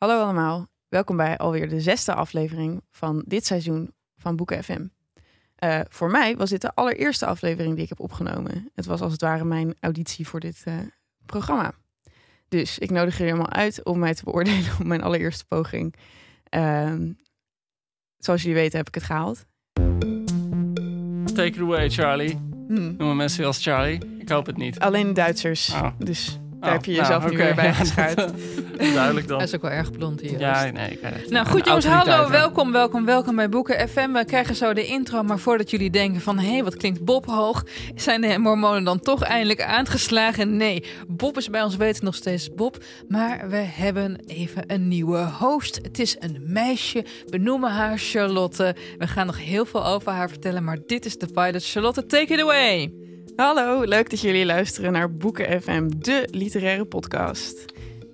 Hallo allemaal, welkom bij alweer de zesde aflevering van dit seizoen van Boeken FM. Uh, voor mij was dit de allereerste aflevering die ik heb opgenomen. Het was als het ware mijn auditie voor dit uh, programma. Dus ik nodig jullie allemaal uit om mij te beoordelen op mijn allereerste poging. Uh, zoals jullie weten heb ik het gehaald. Take it away, Charlie. Hmm. Noemen mensen als Charlie? Ik hoop het niet. Alleen Duitsers. Oh. Dus daar Oh, heb je nou, jezelf nu weer bij dat, eh, Duidelijk dan. Hij is ook wel erg blond hier. Ja, nee. Nou goed jongens, hallo, hè. welkom, welkom, welkom bij Boeken FM. We krijgen zo de intro, maar voordat jullie denken van... hé, wat klinkt Bob hoog, zijn de mormonen dan toch eindelijk aangeslagen? Nee, Bob is bij ons weten nog steeds Bob, maar we hebben even een nieuwe host. Het is een meisje, we noemen haar Charlotte. We gaan nog heel veel over haar vertellen, maar dit is de pilot. Charlotte, take it away! Hallo, leuk dat jullie luisteren naar Boeken FM, de literaire podcast.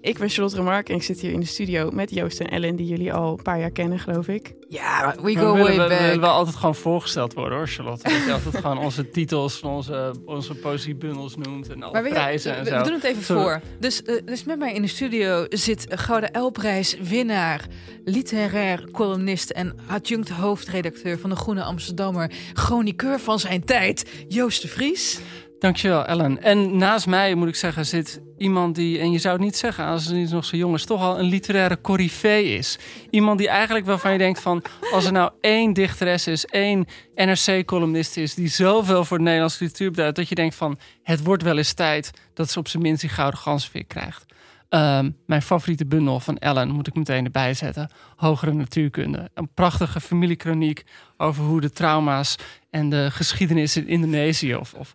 Ik ben Charlotte Remark en ik zit hier in de studio met Joost en Ellen, die jullie al een paar jaar kennen, geloof ik. Ja, we We go willen, way we willen back. wel altijd gewoon voorgesteld worden hoor, Charlotte. Dat je altijd gewoon onze titels van onze, onze poëziebundels noemt en alle we, prijzen we, en we zo. doen het even we- voor. Dus, eh, dus met mij in de studio zit Gouden Elprijs winnaar, literair columnist en adjunct hoofdredacteur van de Groene Amsterdammer, chroniqueur van zijn tijd, Joost de Vries. Dankjewel, Ellen. En naast mij, moet ik zeggen, zit iemand die, en je zou het niet zeggen als ze niet nog zo jong is, toch al een literaire corifee is. Iemand die eigenlijk waarvan je denkt van, als er nou één dichteres is, één NRC-columnist is, die zoveel voor de Nederlandse literatuur beduidt, dat je denkt van, het wordt wel eens tijd dat ze op zijn minst die gouden gansveer krijgt. Ehm, mijn favoriete bundel van Ellen moet ik meteen erbij zetten. Hogere natuurkunde. Een prachtige familiekroniek over hoe de trauma's en de geschiedenis in Indonesië of, of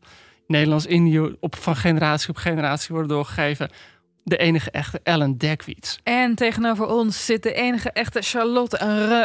Nederlands-Indië op, van generatie op generatie worden doorgegeven. De enige echte Ellen Dekwits. En tegenover ons zit de enige echte Charlotte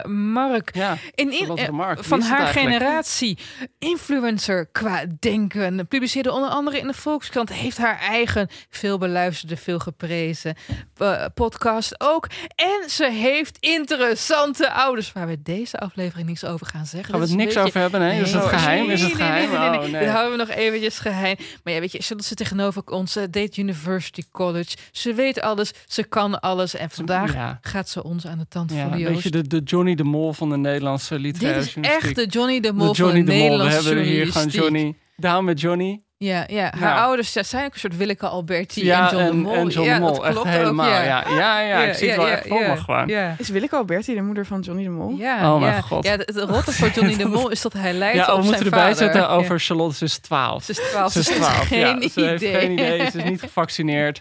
Remark. Ja, In, Charlotte eh, van haar generatie. Influencer qua denken. Publiceerde onder andere in de Volkskrant. Heeft haar eigen veel beluisterde, veel geprezen eh, podcast ook. En ze heeft interessante ouders. Waar we deze aflevering niks over gaan zeggen. gaan we Dat het niks beetje- over hebben? Nee, is het geheim? Is het geheim? Nee, nee, nee, Oh, nee. Dit houden we nog eventjes geheim. Maar ja, weet je, Charlotte zit tegenover ons. eh, Date University College. Ze weet alles, ze kan alles. En vandaag Ja. gaat ze ons aan de tand Ja, voelen, weet je, de, de Johnny de Mol van de Nederlandse Dit literaire is echt de Johnny de De Mol Johnny van de de Mol. We Nederlandse hebben hier gewoon. Johnny. Down met Johnny. Ja, ja, haar Ja. ouders ja, zijn ook een soort Willeke Alberti ja, en John de Mol. en John ja, de Mol. dat Echt klopt helemaal. Ook, ja. ja. Ja, ja, ik zie het wel echt voor me gewoon. Ja. Is Willeke Alberti de moeder van Johnny de Mol? Ja, Oh mijn ja. god. Ja, het rotte voor Johnny de Mol is dat hij lijkt Ja, op oh, we zijn moeten erbij vader. zetten over Ja. Charlotte. Ze is 12. Ze is 12. Ze is Ze heeft 12. geen ja, ze heeft idee. geen idee. Ze is niet gevaccineerd.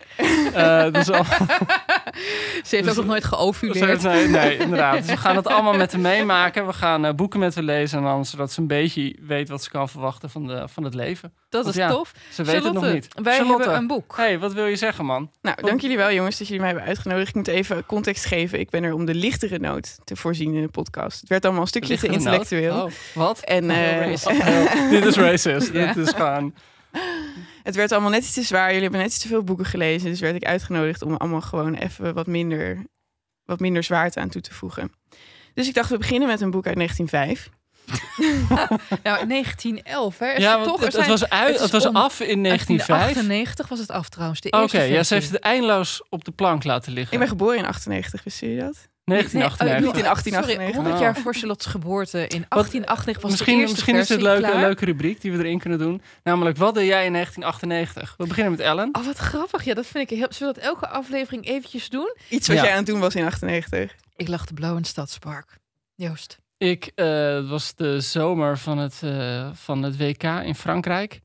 Eh, dus al, Ze heeft ook nog nooit ze heeft- geovuleerd. nee, nee, inderdaad. Dus we gaan het allemaal met haar meemaken. We gaan eh, boeken met haar lezen. En dan, zodat ze een beetje weet wat ze kan verwachten van, de, van het leven. Dat Want is ja, tof. Ze weet het nog niet. Wij Charlotte, hebben een boek. hey, wat wil je zeggen, man? Nou, dank jullie wel jongens dat jullie mij hebben uitgenodigd. Ik moet even context geven. Ik ben er om de lichtere noot te voorzien in de podcast. Het werd allemaal een stukje te Lichtere intellectueel. Oh, wat? En eh, Oh, dit is racist. Ja. Dit is gewoon... het werd allemaal net iets te zwaar. Jullie hebben net iets te veel boeken gelezen. Dus werd ik uitgenodigd om allemaal gewoon even wat minder, wat minder zwaarte aan toe te voegen. Dus ik dacht, we beginnen met een boek uit 1905. Nou, 1911, hè? Is Ja, want toch? het, Er was, uit, het was om- af in 1905. 1998 was het af trouwens. de Oké, eerste ja, ze heeft het eindeloos op de plank laten liggen. Ik ben geboren in 98, wisten jullie dat? 1998. niet in 1898. Sorry, 100 Oh. jaar voor Charlotte's geboorte. In 1898 was misschien de eerste misschien is het leuk, een leuke rubriek die we erin kunnen doen. Namelijk, wat deed jij in 1998? We beginnen met Ellen. Oh, wat grappig. Ja, dat vind ik heel... Zullen we dat elke aflevering eventjes doen? Iets wat Ja. jij aan het doen was in 98. Ik lag te blauw in het Stadspark. Joost. Ik eh, het was de zomer van het, eh, van het WK in Frankrijk.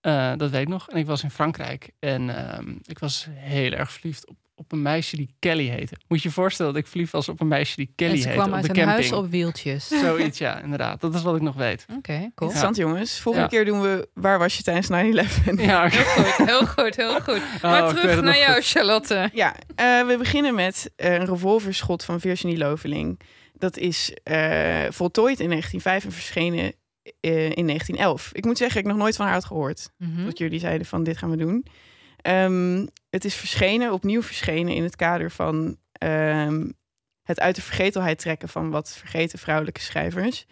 Eh, dat weet ik nog. En ik was in Frankrijk. En ehm, ik was heel erg verliefd op, op een meisje die Kelly heette. Moet je je voorstellen dat ik verliefd was op een meisje die Kelly en ze heette kwam op uit de een camping. huis op wieltjes. Zoiets, ja, inderdaad. Dat is wat ik nog weet. Oké, cool. Interessant jongens. Volgende Ja. keer doen we Waar was je tijdens 9-11? Ja. Heel goed, heel goed, heel goed. Maar Oh, terug naar jou, goed. Charlotte. Ja, eh, we beginnen met een revolverschot van Virginie Loveling. Dat is eh, voltooid in 1905 en verschenen eh, in 1911. Ik moet zeggen, ik heb nog nooit van haar had gehoord. Mhm. Dat jullie zeiden van dit gaan we doen. Ehm, het is verschenen, opnieuw verschenen in het kader van ehm, het uit de vergetelheid trekken van wat vergeten vrouwelijke schrijvers.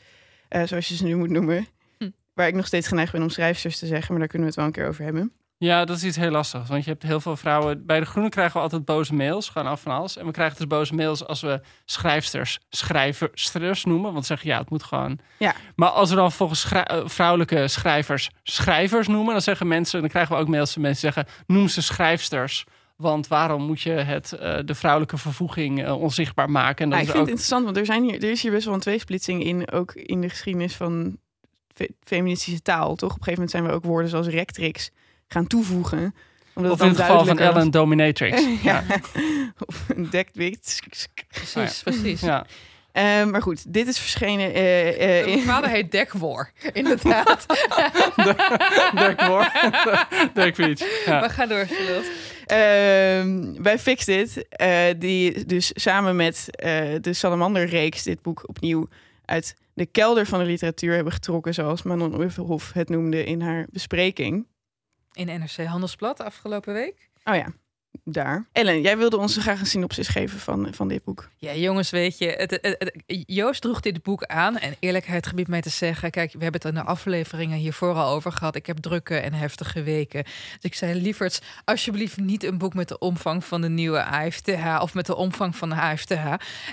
Eh, zoals je ze nu moet noemen. Hm. Waar ik nog steeds geneigd ben om schrijfsters te zeggen, maar daar kunnen we het wel een keer over hebben. Ja, dat is iets heel lastigs. Want je hebt heel veel vrouwen. Bij de Groenen krijgen we altijd boze mails, gewoon af van alles. En we krijgen dus boze mails als we schrijfsters, schrijvers noemen. Want ze zeggen ja, het moet gewoon. Ja. Maar als we dan volgens schrij- eh, vrouwelijke schrijvers schrijvers noemen, dan zeggen mensen, dan krijgen we ook mails van mensen die zeggen: noem ze schrijfsters. Want waarom moet je het, eh, de vrouwelijke vervoeging eh, onzichtbaar maken? En dat Ja, ik vind ook het interessant, want er, zijn hier, er is hier best wel een tweesplitsing in, ook in de geschiedenis van fe- feministische taal. Toch? Op een gegeven moment zijn we ook woorden zoals rectrix gaan toevoegen. Omdat Of in het geval van. Ellen Dominatrix. ja. Of een dektwit. Precies, precies. Ja. Eh, maar goed, dit is verschenen eh, eh, Mijn vader heet Dekwoor, inderdaad. Dirk Reach. Ja. Maar ga door, Charlotte. Ehm, bij Fixit, eh die dus samen met eh, de Salamanderreeks dit boek opnieuw uit de kelder van de literatuur hebben getrokken, zoals Manon Uffenhof het noemde in haar bespreking. In NRC Handelsblad afgelopen week. Oh ja, daar. Ellen, jij wilde ons graag een synopsis geven van, van dit boek. Ja, jongens, weet je, het, het- het- Joost droeg dit boek aan. En eerlijkheid gebied mij te zeggen, kijk, we hebben het in de afleveringen hiervoor al over gehad. Ik heb drukke en heftige weken. Dus ik zei, lieverds, alsjeblieft niet een boek met de omvang van de nieuwe AFTH of met de omvang van de AFTH.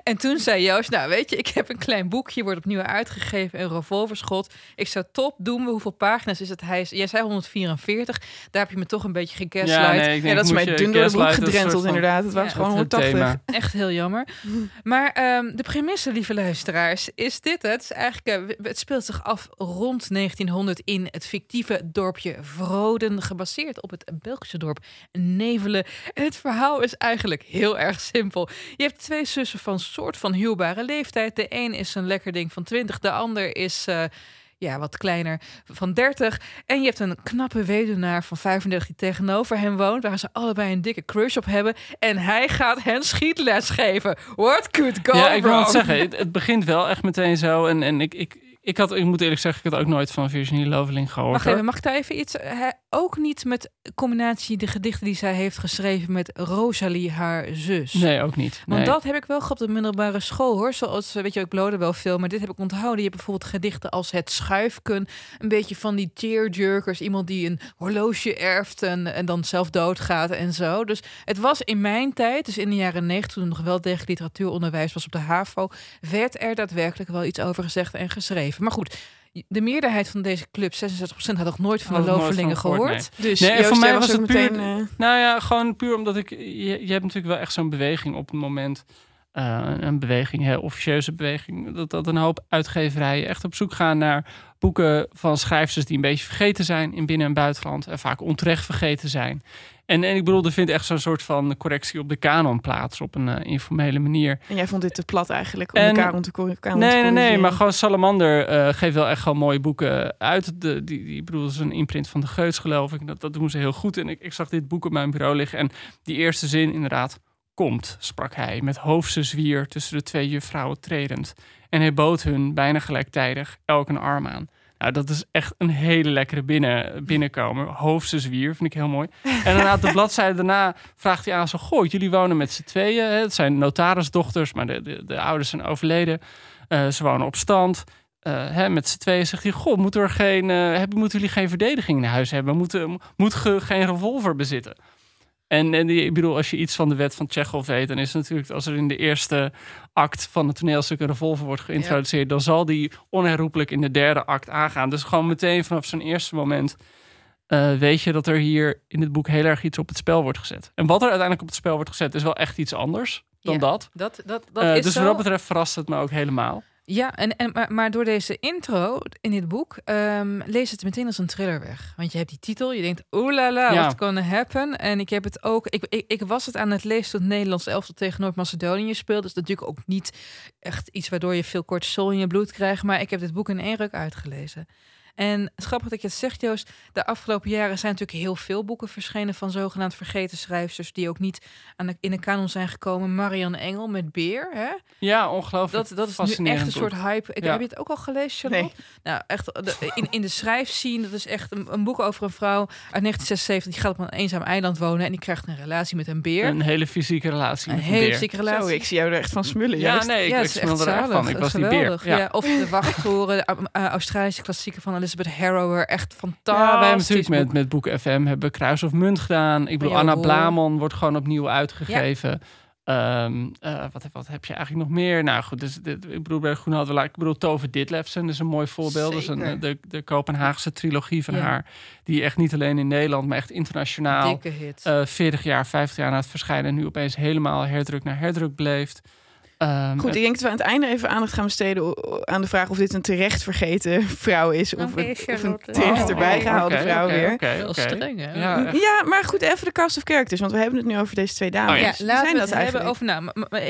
En toen zei Joost, nou weet je, ik heb een klein boekje, wordt opnieuw uitgegeven, een revolverschot. Ik zou top doen, hoeveel pagina's is het? Hij is, jij zei 144, daar heb je me toch een beetje gegaslight. Ja, nee, ik denk, Ja, dat is moet mij je dun door het boek gedrenteld van- inderdaad. Het was gewoon het 180. thema. Echt heel jammer. Maar ehm, de premisse, lieve luisteraars, is dit het. is eigenlijk, eh, het speelt zich af rond 1900 in het fictieve dorpje Vroden, gebaseerd op het Belgische dorp Nevelen. En het verhaal is eigenlijk heel erg simpel. Je hebt twee zussen van soort van huwbare leeftijd. De een is een lekker ding van 20, de ander is... eh, ja, wat kleiner, van 30. En je hebt een knappe weduwnaar van 35 die tegenover hem woont, waar ze allebei een dikke crush op hebben. En hij gaat hen schietles geven. What could go Ja, ik wil het zeggen. Het, het begint wel echt meteen zo. En, en ik, ik, ik, had, ik moet eerlijk zeggen, ik had ook nooit van Virginie Loveling gehoord. Wacht even, mag ik daar even iets? Ook niet met combinatie de gedichten die zij heeft geschreven met Rosalie, haar zus. Nee, ook niet. Want Nee. dat heb ik wel gehad op de middelbare school hoor. Zoals, weet je, ik blode wel veel, maar dit heb ik onthouden. Je hebt bijvoorbeeld gedichten als Het Schuifken. Een beetje van die tearjerkers. Iemand die een horloge erft en, en dan zelf doodgaat en zo. Dus het was in mijn tijd, dus in de jaren negentig, toen er nog wel degelijk literatuuronderwijs was op de HAVO, werd er daadwerkelijk wel iets over gezegd en geschreven. Maar goed, de meerderheid van deze club, 66%, had nog nooit van de er van gehoord. Dus Nee, Joost, voor mij was het puur- meteen... eh, Nou ja, gewoon puur omdat ik... Je, je hebt natuurlijk wel echt zo'n beweging op het moment... eh, een beweging, een heel officieuze beweging... Dat, dat een hoop uitgeverijen echt op zoek gaan naar boeken van schrijfsters... die een beetje vergeten zijn in binnen- en buitenland... en vaak onterecht vergeten zijn. En, en ik bedoel, er vindt echt zo'n soort van correctie op de kanon plaats... op een eh, informele manier. en jij vond dit te plat eigenlijk om En- de kanon te, cor- kanon te Nee, nee, nee, corrigeren. maar gewoon Salamander eh, geeft wel echt gewoon mooie boeken uit. De, die, die, ik bedoel, dat is een imprint van de Geuts, geloof ik. Dat, dat doen ze heel goed. En ik, ik zag dit boek op mijn bureau liggen. En die eerste zin, inderdaad, komt, sprak hij, met hoofdse zwier tussen de twee juffrouwen tredend. En hij bood hun bijna gelijktijdig elk een arm aan. Nou, dat is echt een hele lekkere binnen, binnenkomen. Hoofdse zwier, vind ik heel mooi. En daarna de bladzijde daarna vraagt hij aan zo... Goh, jullie wonen met z'n tweeën. Het zijn notarisdochters, maar de, de, de ouders zijn overleden. Eh, ze wonen op stand. Eh, hè, met z'n tweeën zegt hij... Goh, moet er geen, eh, hebben, moeten jullie geen verdediging in huis hebben? Moeten, moet ge geen revolver bezitten? En, en die, ik bedoel, als je iets van de wet van Tsjechov weet, dan is het natuurlijk als er in de eerste act van het toneelstuk een revolver wordt geïntroduceerd, dan zal die onherroepelijk in de derde act aangaan. Dus gewoon meteen vanaf zijn eerste moment eh, weet je dat er hier in het boek heel erg iets op het spel wordt gezet. En wat er uiteindelijk op het spel wordt gezet, is wel echt iets anders dan Ja, dat. Dat, dat, dat Eh, is dus zo. wat dat betreft verrast het me ook helemaal. Ja, en, en, maar, maar door deze intro in dit boek ehm, lees het meteen als een thriller weg. Want je hebt die titel, je denkt, oeh la la, Ja. what's gonna happen? En ik heb het ook, ik, ik, ik was het aan het lezen toen het Nederlands elftal tegen Noord-Macedonië speelde. Dus natuurlijk ook niet echt iets waardoor je veel cortisol in je bloed krijgt. Maar ik heb dit boek in één ruk uitgelezen. En grappig dat je het zegt, Joost. De afgelopen jaren zijn natuurlijk heel veel boeken verschenen van zogenaamd vergeten schrijfsters die ook niet aan de, in de kanon zijn gekomen. Marianne Engel met Beer, hè? Ja, ongelooflijk. Dat, dat is nu echt een boek. soort hype. Ik, Ja. Heb je het ook al gelezen, Charlotte? Nou, echt de- in, in de schrijfscene. Dat is echt een, een boek over een vrouw uit 1976. Die gaat op een eenzaam eiland wonen en die krijgt een relatie met een beer. Een hele fysieke relatie Een met hele beer. zieke Zo, relatie. ik zie jou er echt van smullen. Ja, juist. nee, ik, ja, ik smul er echt van. Ik was die beer. Ja. of de wachttoren, de uh, Australische klassieker van Elizabeth Harrower. Echt fantastisch. Ja, wij hebben natuurlijk boek. met, met Boeken FM hebben we Kruis of Munt gedaan. Ik bedoel, Ja, Anna. Blamon wordt gewoon opnieuw uitgegeven. Ehm, eh, wat, wat heb je eigenlijk nog meer? Nou goed, dus, dit, ik bedoel, bij Groen hadden we, ik bedoel, Tove Ditlevsen is een mooi voorbeeld. Dat is een, Zeker. eh, de, de Kopenhaagse trilogie van Ja. haar. Die echt niet alleen in Nederland, maar echt internationaal. Dikke hit. eh 40 jaar, 50 jaar na het verschijnen... nu opeens helemaal herdruk naar herdruk bleef. Ehm, Goed, ik denk dat we aan het einde even aandacht gaan besteden aan de vraag of dit een terecht vergeten vrouw is. Of, een, of een terecht erbij Oh, gehaalde oké, vrouw weer. oké, streng, hè? Ja, maar goed, even de cast of characters. Want we hebben het nu over deze twee dames. Oh, ja. Laten zijn we dat het hebben over... Nou, maar- maar- maar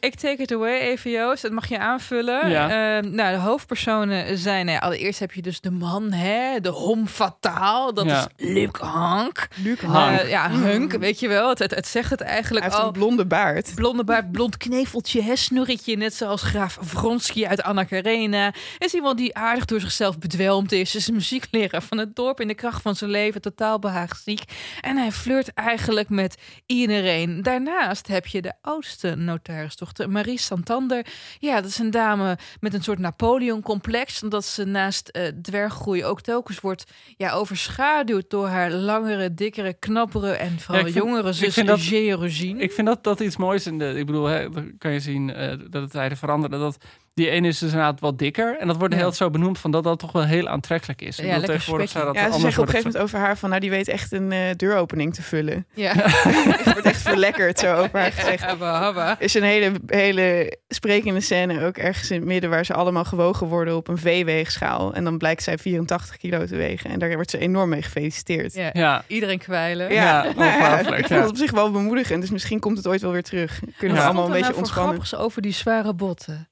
ik, take it away even, Joost. Dat mag je aanvullen. Ja. Ehm, nou, de hoofdpersonen zijn... Nou ja, allereerst heb je dus de man, hè, de hom fataal. Dat Ja. is Luc Hank. Luc Eh, Hank. ja, Hunk, weet je wel. Het, het, het zegt het Hij eigenlijk heeft al. een blonde baard. Blonde baard, blond kneveltje, hè, snorretje. Net zoals graaf Vronsky uit Anna Karenina. Is iemand die aardig door zichzelf bedwelmd is. Is een muziekleraar van het dorp in de kracht van zijn leven. Totaal behaagziek. En hij flirt eigenlijk met iedereen. Daarnaast heb je de oudste notarisdochter, Marie Santander. Ja, dat is een dame met een soort Napoleon-complex. Omdat ze naast eh dwerggroei ook telkens wordt ja, overschaduwd door haar langere, dikkere, knappere en vooral Ja, ik vind- jongere ik zus vind dat- Gerusine. Ik vind dat dat iets moois in de. Ik bedoel, hè, kan je eh, dat de tijden veranderen. Dat die ene is dus inderdaad wat dikker. En dat wordt Ja. heel zo benoemd van dat dat toch wel heel aantrekkelijk is. Ja, tegenwoordig zou dat Ja, ze zeggen op een gegeven moment over haar van... nou, die weet echt een eh, deuropening te vullen. Ja, Het wordt echt verlekkerd, zo over haar gezegd. Er is een hele, hele sprekende scène ook ergens in het midden... waar ze allemaal gewogen worden op een V-weegschaal. En dan blijkt zij 84 kilo te wegen. En daar wordt ze enorm mee gefeliciteerd. Ja, Ja, iedereen kwijlen. Ja, nou ja, ongelooflijk, ik vind ja. het op zich wel bemoedigend. Dus misschien komt het ooit wel weer terug. Kunnen Ja. we Wat allemaal een beetje nou voor ontspannen. grappigs over die zware botten.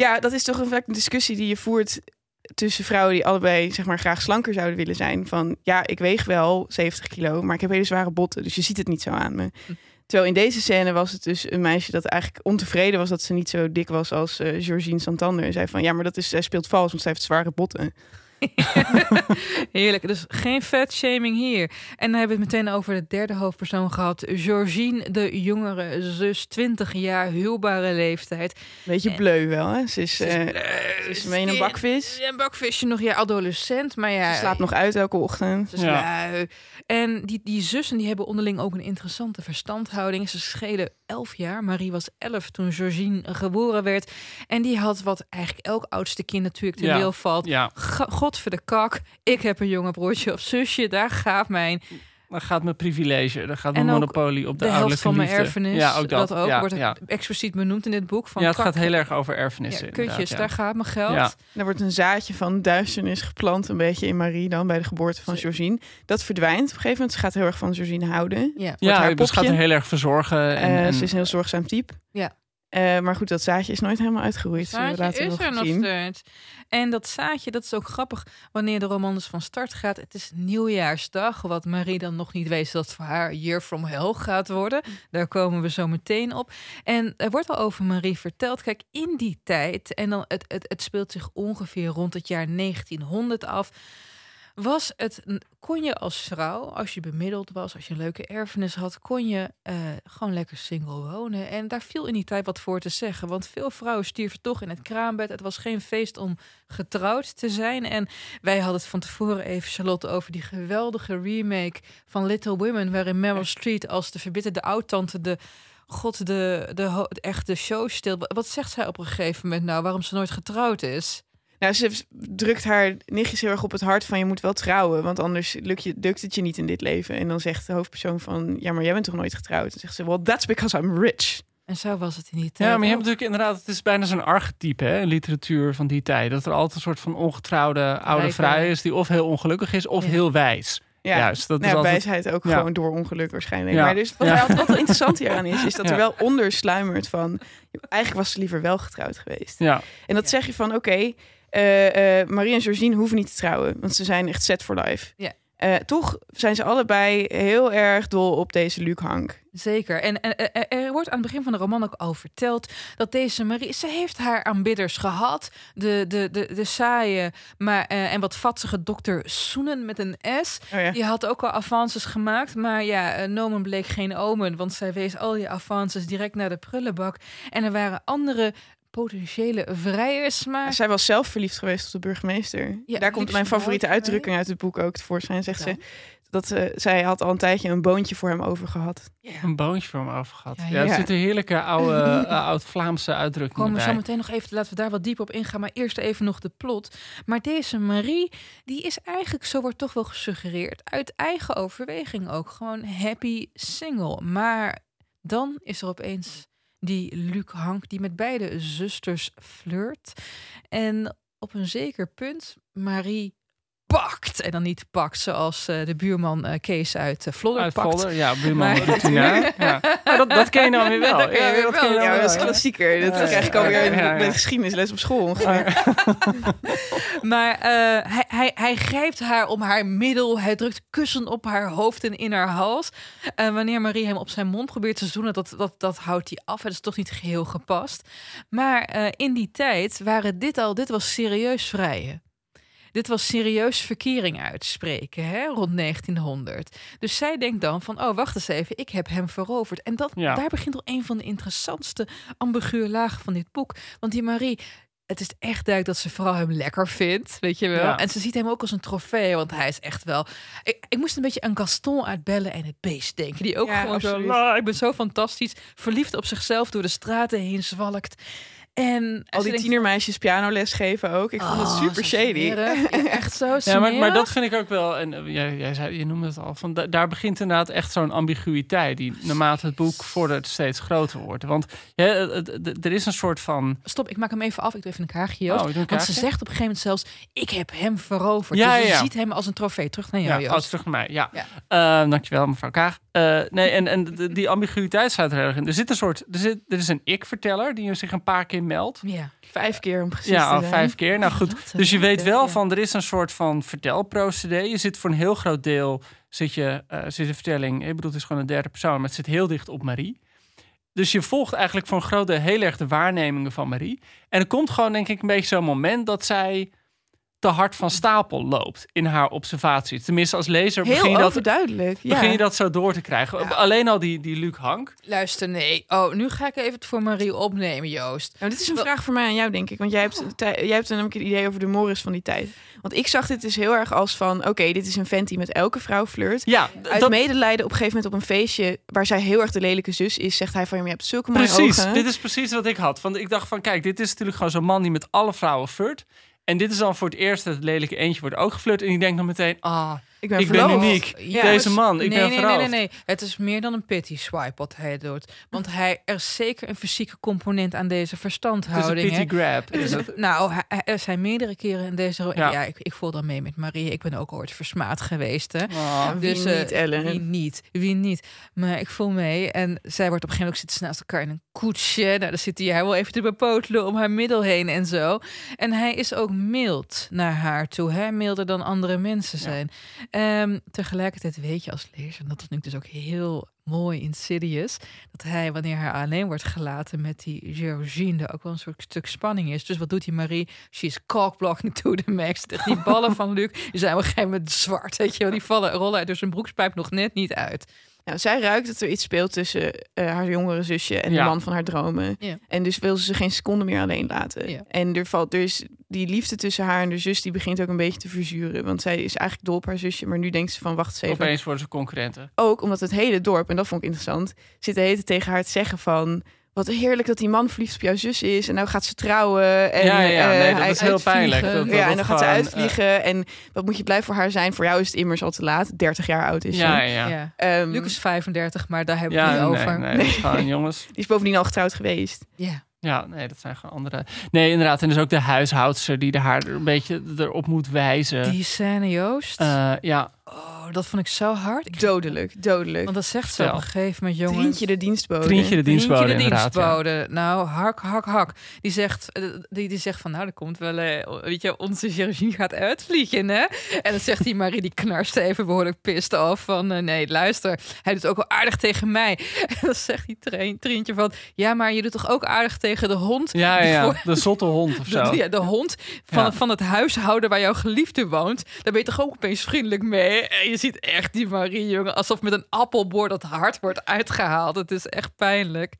Ja, dat is toch een, een discussie die je voert tussen vrouwen die allebei zeg maar graag slanker zouden willen zijn. Van ja, ik weeg wel 70 kilo, maar ik heb hele zware botten, dus je ziet het niet zo aan me. Hm. Terwijl in deze scène was het dus een meisje dat eigenlijk ontevreden was dat ze niet zo dik was als eh Georgine Santander. En zei van ja, maar dat is, zij speelt vals, want zij heeft zware botten. Heerlijk. Dus geen fatshaming hier. En dan hebben we het meteen over de derde hoofdpersoon gehad. Georgine, de jongere zus, 20 jaar, huwbare leeftijd. Beetje En- bleu wel, hè? Ze is, Ze is eh, bleu, ze is ze mee in een is- bakvis. Ja, een bakvisje nog, ja, adolescent. Maar ja, Ze slaapt nog uit elke ochtend. Ze is Ja. lui. En die, die zussen die hebben onderling ook een interessante verstandhouding. Ze schelen elf jaar. Marie was elf toen Georgine geboren werd. En die had wat eigenlijk elk oudste kind natuurlijk ten Ja. deel valt. ja. God voor de kak. Ik heb een jonge broertje of zusje. Daar gaat mijn Dan gaat mijn privilege, dan gaat mijn monopolie op de, de, helft ouderlijke van mijn liefde. erfenis. Ja, ook dat. ook ja, wordt ja. expliciet benoemd in dit boek. Van ja, het kak- gaat heel erg over erfenissen. ja, kutjes, daar gaat mijn geld. Ja. Er wordt een zaadje van duisternis geplant, een beetje in Marie dan, bij de geboorte van Georgine. Dat verdwijnt op een gegeven moment. Ze gaat heel erg van Georgine houden. Ja. Ja, haar dus gaat er heel erg verzorgen. En, Eh, en- ze is een heel zorgzaam type. Ja. Eh, maar goed, dat zaadje is nooit helemaal uitgeroeid. Het zaadje later is nog er nog steeds. En dat zaadje, dat is ook grappig wanneer de roman dus van start gaat. Het is nieuwjaarsdag, wat Marie dan nog niet weet dat het voor haar Year from Hell gaat worden. Daar komen we zo meteen op. En er wordt al over Marie verteld. Kijk, in die tijd, en dan het, het, het speelt zich ongeveer rond het jaar 1900 af was het, kon je als vrouw, als je bemiddeld was, als je een leuke erfenis had, kon je eh, gewoon lekker single wonen. En daar viel in die tijd wat voor te zeggen. Want veel vrouwen stierven toch in het kraambed. Het was geen feest om getrouwd te zijn. En wij hadden het van tevoren even, Charlotte, over die geweldige remake van Little Women, waarin Meryl Streep als de verbitterde oud-tante de God, de, de, de echte show stil. Wat zegt zij op een gegeven moment nou? Waarom ze nooit getrouwd is? Nou, ze drukt haar nichtjes heel erg op het hart van je moet wel trouwen, want anders lukt, je, lukt het je niet in dit leven. En dan zegt de hoofdpersoon van, ja, maar jij bent toch nooit getrouwd? Dan zegt ze, well, that's because I'm rich. En zo was het in die tijd. Ja, maar je hebt natuurlijk inderdaad, het is bijna zo'n archetype hè, in literatuur van die tijd. Dat er altijd een soort van ongetrouwde oude vrouw is die of heel ongelukkig is of Ja. heel wijs. Ja, Juist, dat is nou, altijd- wijsheid ook Ja. gewoon door ongeluk waarschijnlijk. Ja. Maar dus wat, Ja. wat, wat er interessant hieraan is, is dat er wel onder sluimert van, eigenlijk was ze liever wel getrouwd geweest. Ja, En dat zeg je van, oké, eh, eh, Marie en Georgine hoeven niet te trouwen, want ze zijn echt set for life. Ja. Eh, toch zijn ze allebei heel erg dol op deze Luc Hank. Zeker. En, en er, er wordt aan het begin van de roman ook al verteld dat deze Marie, ze heeft haar aanbidders gehad. De, de, de, de saaie maar, en wat vatsige dokter Soenen met een S. Oh ja. Die had ook al avances gemaakt. Maar ja, Nomen bleek geen omen, want zij wees al die avances direct naar de prullenbak. En er waren andere potentiële vrijers, maar... Zij was zelf verliefd geweest op de burgemeester. Ja, Daar komt mijn favoriete uitdrukking uit het boek ook tevoorschijn. Zegt ze dat ze, zij had al een tijdje een boontje voor hem over gehad. een boontje voor me over gehad. Ja, Ja, er zitten heerlijke oude, eh, oud-Vlaamse uitdrukkingen Komen we bij. zo meteen nog even, laten we daar wat dieper op ingaan. Maar eerst even nog de plot. Maar deze Marie, die is eigenlijk, zo wordt toch wel gesuggereerd, uit eigen overweging ook gewoon happy single. Maar dan is er opeens die Luc Hank, die met beide zusters flirt. En op een zeker punt, Marie pakt. En dan niet pakt zoals eh, de buurman eh, Kees uit uh, Vlodder Uit pakt. Ja, buurman Maar-. Ja. Dat, dat ken je dan weer wel. Dat ken je dat wel, je Ja, wel, dat is ja. klassieker. Dat Ja, krijg ik ja, alweer ja, ja, in de ja. geschiedenisles op school ongeveer. Maar hij, hij, hij grijpt haar om haar middel. Hij drukt kussen op haar hoofd en in haar hals. En wanneer Marie hem op zijn mond probeert te zoenen, dat, dat, dat houdt hij af. Het is toch niet geheel gepast. Maar in die tijd waren dit al, dit was serieus vrijen. Dit was serieus verkering uitspreken, hè, rond 1900. Dus zij denkt dan van, oh, wacht eens even, ik heb hem veroverd. En dat, Ja. daar begint al een van de interessantste ambiguë lagen van dit boek. Want die Marie, het is echt duidelijk dat ze vooral hem lekker vindt, weet je wel. Ja. En ze ziet hem ook als een trofee, want hij is echt wel... Ik, ik moest een beetje aan Gaston uit Bellen en het Beest denken. Die ook Ja, gewoon zo. "La, ik ben zo fantastisch, verliefd op zichzelf door de straten heen zwalkt. En Al die tienermeisjes pianoles geven ook. Ik vond het "Oh, super shady. smerig." Ja, echt zo Ja, maar, dat vind ik ook wel. En eh, jij, jij zei, je noemde het al. Van, da- daar begint inderdaad echt zo'n ambiguïteit. Die naarmate het boek vordert steeds groter wordt. Want ja, het- het- het- er is een soort van. Stop, ik maak hem even af. Ik doe even een kaartje, Joost. Oh, ik doe een Want ze zegt op een gegeven moment zelfs... ik heb hem veroverd. Ja, dus ze ja, ja. ziet hem als een trofee. Terug naar Ja, jou, oh, Joost. terug naar mij. Ja. Ja. Eh, dankjewel, mevrouw Kaag. Eh, nee, en, en die ambiguïteit staat er erg in. Er zit een soort. Er, zit, er is een ik-verteller die zich een paar keer meldt. Ja. Vijf keer om precies Ja, te al zijn. vijf keer. Nou goed. Dus je weet wel van er is een soort van vertelprocedé. Je zit voor een heel groot deel zit je eh, zit de vertelling. Ik bedoel, het is gewoon een derde persoon, maar het zit heel dicht op Marie. Dus je volgt eigenlijk voor een groot deel heel erg de waarnemingen van Marie. En er komt gewoon denk ik een beetje zo'n moment dat zij te hard van stapel loopt in haar observaties. Tenminste, als lezer begin Heel je, dat. Ja. begin je dat zo door te krijgen. Ja. Alleen al die, die Luc Hank. Luister, nee. Oh, nu ga ik even het voor Marie opnemen, Joost. Nou, dit is een Wel- vraag voor mij aan jou, denk ik. Want jij hebt, tij- jij hebt namelijk een idee over de Morris van die tijd. Want ik zag dit dus heel erg als van... oké, dit is een vent die met elke vrouw flirt. Ja, Uit dat, medelijden op een gegeven moment op een feestje... waar zij heel erg de lelijke zus is... zegt hij van, je hebt zulke mooie Precies, ogen. dit is precies wat ik had. Want ik dacht van, kijk, dit is natuurlijk gewoon zo'n man die met alle vrouwen flirt. En dit is dan voor het eerst dat het lelijke eentje wordt ook geflirt. En ik denk dan meteen, ah, ik ben, ik ben verloofd. uniek. Ja, Deze dus- man, ik nee, ben nee, verloofd. nee, nee, nee. Het is meer dan een pity swipe wat hij doet. Want hij, er is zeker een fysieke component aan deze Het is een verstandhouding. hè. pity grab. Is het. nou, hij- er zijn meerdere keren in deze... Ja, Ja. ik, ik voel dan mee met Marie. Ik ben ook ooit versmaad geweest, hè. Ah. Wie Dus, eh, niet, Ellen? Wie niet, wie niet. Maar ik voel mee. En zij wordt op een gegeven moment zitten ze naast elkaar in een koetsje. Nou, dan zit hij haar wel even te bepotelen om haar middel heen en zo. En hij is ook mild naar haar toe. Hè? Milder dan andere mensen zijn. Ehm, tegelijkertijd weet je als lezer, en dat vind ik dus ook heel mooi Insidious, dat hij, wanneer hij alleen wordt gelaten met die Georgine, er ook wel een soort stuk spanning is. Dus wat doet die Marie? She's cockblocking to the max. Die ballen van Luc, die zijn op een gegeven moment zwart, weet je wel. Die vallen, rollen uit door zijn broekspijp nog net niet uit. Nou, zij ruikt dat er iets speelt tussen eh, haar jongere zusje en Ja. de man van haar dromen. Ja. En dus wil ze ze geen seconde meer alleen laten. Ja. En er valt dus die liefde tussen haar en de zus, die begint ook een beetje te verzuren. Want zij is eigenlijk dol op haar zusje, maar nu denkt ze van wacht eens even. Opeens worden ze concurrenten. Ook omdat het hele dorp, en dat vond ik interessant, zit de hele tijd tegen haar te zeggen van... Wat heerlijk dat die man verliefd op jouw zus is. En nou gaat ze trouwen. En, ja, ja, ja. eh, Nee, dat hij- is heel pijnlijk. uitvliegen. Dat, dat ja, en dan gaat ze uitvliegen. en wat moet je blij voor haar zijn? Voor jou is het immers al te laat. 30 jaar oud eh, is ja, ze. ja. ja. Ja. Ehm, Luc is 35, maar daar hebben we Ja, het niet nee, over. nee, is gewoon, jongens. Die is bovendien al getrouwd geweest. Ja. Ja, nee, dat zijn gewoon andere. Nee, inderdaad. En dus ook de huishoudster die de haar er een beetje erop moet wijzen. Die scène, Joost. Eh, ja, oh, dat vond ik zo hard. Ik- Dodelijk, dodelijk. Want dat zegt ze op een gegeven moment, jongens. Trientje de dienstbode. Trientje de dienstbode Vriendje de ja. Nou, hak, hak, hak. Die zegt, eh, die, die zegt van, nou, er komt wel, eh, weet je, onze chirurgie gaat uitvliegen, hè? En dan zegt die Marie, die knarst even behoorlijk pist af van, eh, nee, luister, hij doet ook wel aardig tegen mij. En dan zegt die train, Trientje van, ja, maar je doet toch ook aardig tegen de hond? Ja, ja, Die ja. voor- de zotte hond of zo. De, ja, de hond van, Ja. van het huishouden waar jouw geliefde woont. Daar ben je toch ook opeens vriendelijk mee. Je ziet echt die Marie, jongen, alsof met een appelboor dat hart wordt uitgehaald. Het is echt pijnlijk.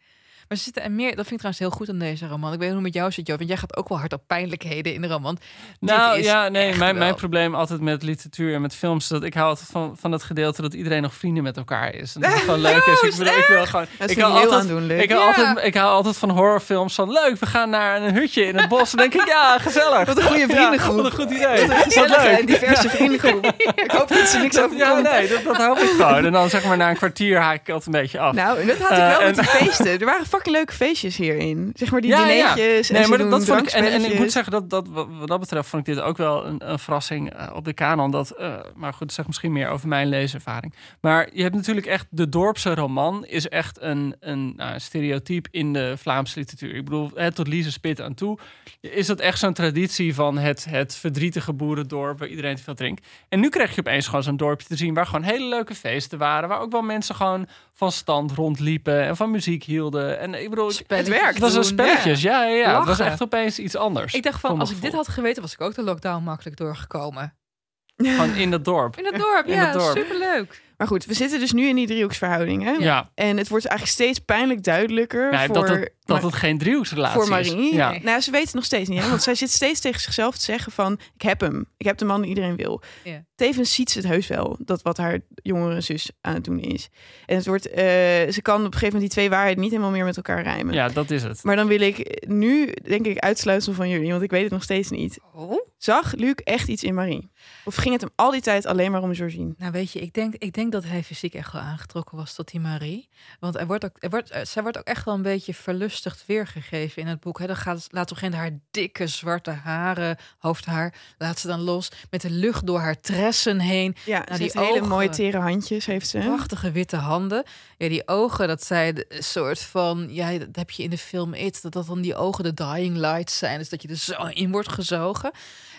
Maar ze zitten er meer, dat vind ik trouwens heel goed aan deze roman. Ik weet niet hoe het met jou zit, Jo, want jij gaat ook wel hard op pijnlijkheden in de roman. Nou Dit is ja, nee, mijn, mijn probleem altijd met literatuur en met films is dat ik hou altijd van, van het gedeelte dat iedereen nog vrienden met elkaar is. En dat het gewoon leuk is. Ik, bedoel, ik wil gewoon. Dat ik hou altijd, aandoenlijk. ik hou, Ja. altijd, ik hou altijd van horrorfilms van leuk, we gaan naar een hutje in het bos. Dan denk ik, ja, gezellig. Wat een goede vriendengroep. Ja, wat een goed idee. Wat Gezellige leuk. en diverse vriendengroep. Ik hoop dat ze niks Dat- over ja, nee, dat, dat hoop ik gewoon. En dan zeg maar na een kwartier haak ik altijd een beetje af. Nou, en dat had ik Eh, wel en- met die feesten. Er waren fucking leuke feestjes hierin. Zeg maar die Ja, ja. dineetjes. en Nee, ze maar dat, vond ik. En, en ik moet zeggen dat, dat wat dat betreft vond ik dit ook wel een, een verrassing eh, op de kanon. Dat, eh, maar goed, zegt misschien meer over mijn leeservaring. Maar je hebt natuurlijk echt de dorpse roman is echt een, een nou, stereotype in de Vlaamse literatuur. Ik bedoel, hè, tot Lise Spit aan toe is dat echt zo'n traditie van het, het verdrietige boerendorp waar iedereen te veel drinkt. En nu krijg je opeens gewoon zo'n dorpje te zien waar gewoon hele leuke feesten waren, waar ook wel mensen gewoon van stand rondliepen en van muziek hielden. En ik bedoel, Spelletjes werkt. het was een spelletjes, ja, ja, ja. Het was echt opeens iets anders. Ik dacht van, als ik dit had geweten, was ik ook de lockdown makkelijk doorgekomen. Gewoon in dat dorp. In het dorp, In ja, het dorp. superleuk. Maar goed, we zitten dus nu in die driehoeksverhouding. Hè? Ja, En het wordt eigenlijk steeds pijnlijk duidelijker ja voor, dat, het, dat het geen driehoeksrelatie voor Marie. is. Ja. Nee. Nou, ze weet het nog steeds niet. Hè? Want zij zit steeds tegen zichzelf te zeggen van... ik heb hem. Ik heb de man die iedereen wil. Ja. Tevens ziet ze het heus wel. Dat wat haar jongere zus aan het doen is. En het wordt... eh, ze kan op een gegeven moment die twee waarheden niet helemaal meer met elkaar rijmen. ja, dat is het. Maar dan wil ik nu, denk ik, uitsluitsel van jullie. Want ik weet het nog steeds niet. Oh? Zag Luc echt iets in Marie? Of ging het hem al die tijd alleen maar om Georgine? Nou, weet je, ik denk, ik denk dat hij fysiek echt wel aangetrokken was tot die Marie. Want er wordt ook, er wordt, eh, zij wordt ook echt wel een beetje verlustigd weergegeven in het boek. Hè. Dan gaat, laat op een gegeven moment haar dikke zwarte haren, hoofdhaar, laat ze dan los met de lucht door haar tressen heen. Ja, Nou, die hele mooie tere handjes, heeft ze. Prachtige witte handen. Ja, die ogen, dat zijn een soort van, ja, dat heb je in de film It, dat dat dan die ogen de dying lights zijn. Dus dat je er zo in wordt gezogen.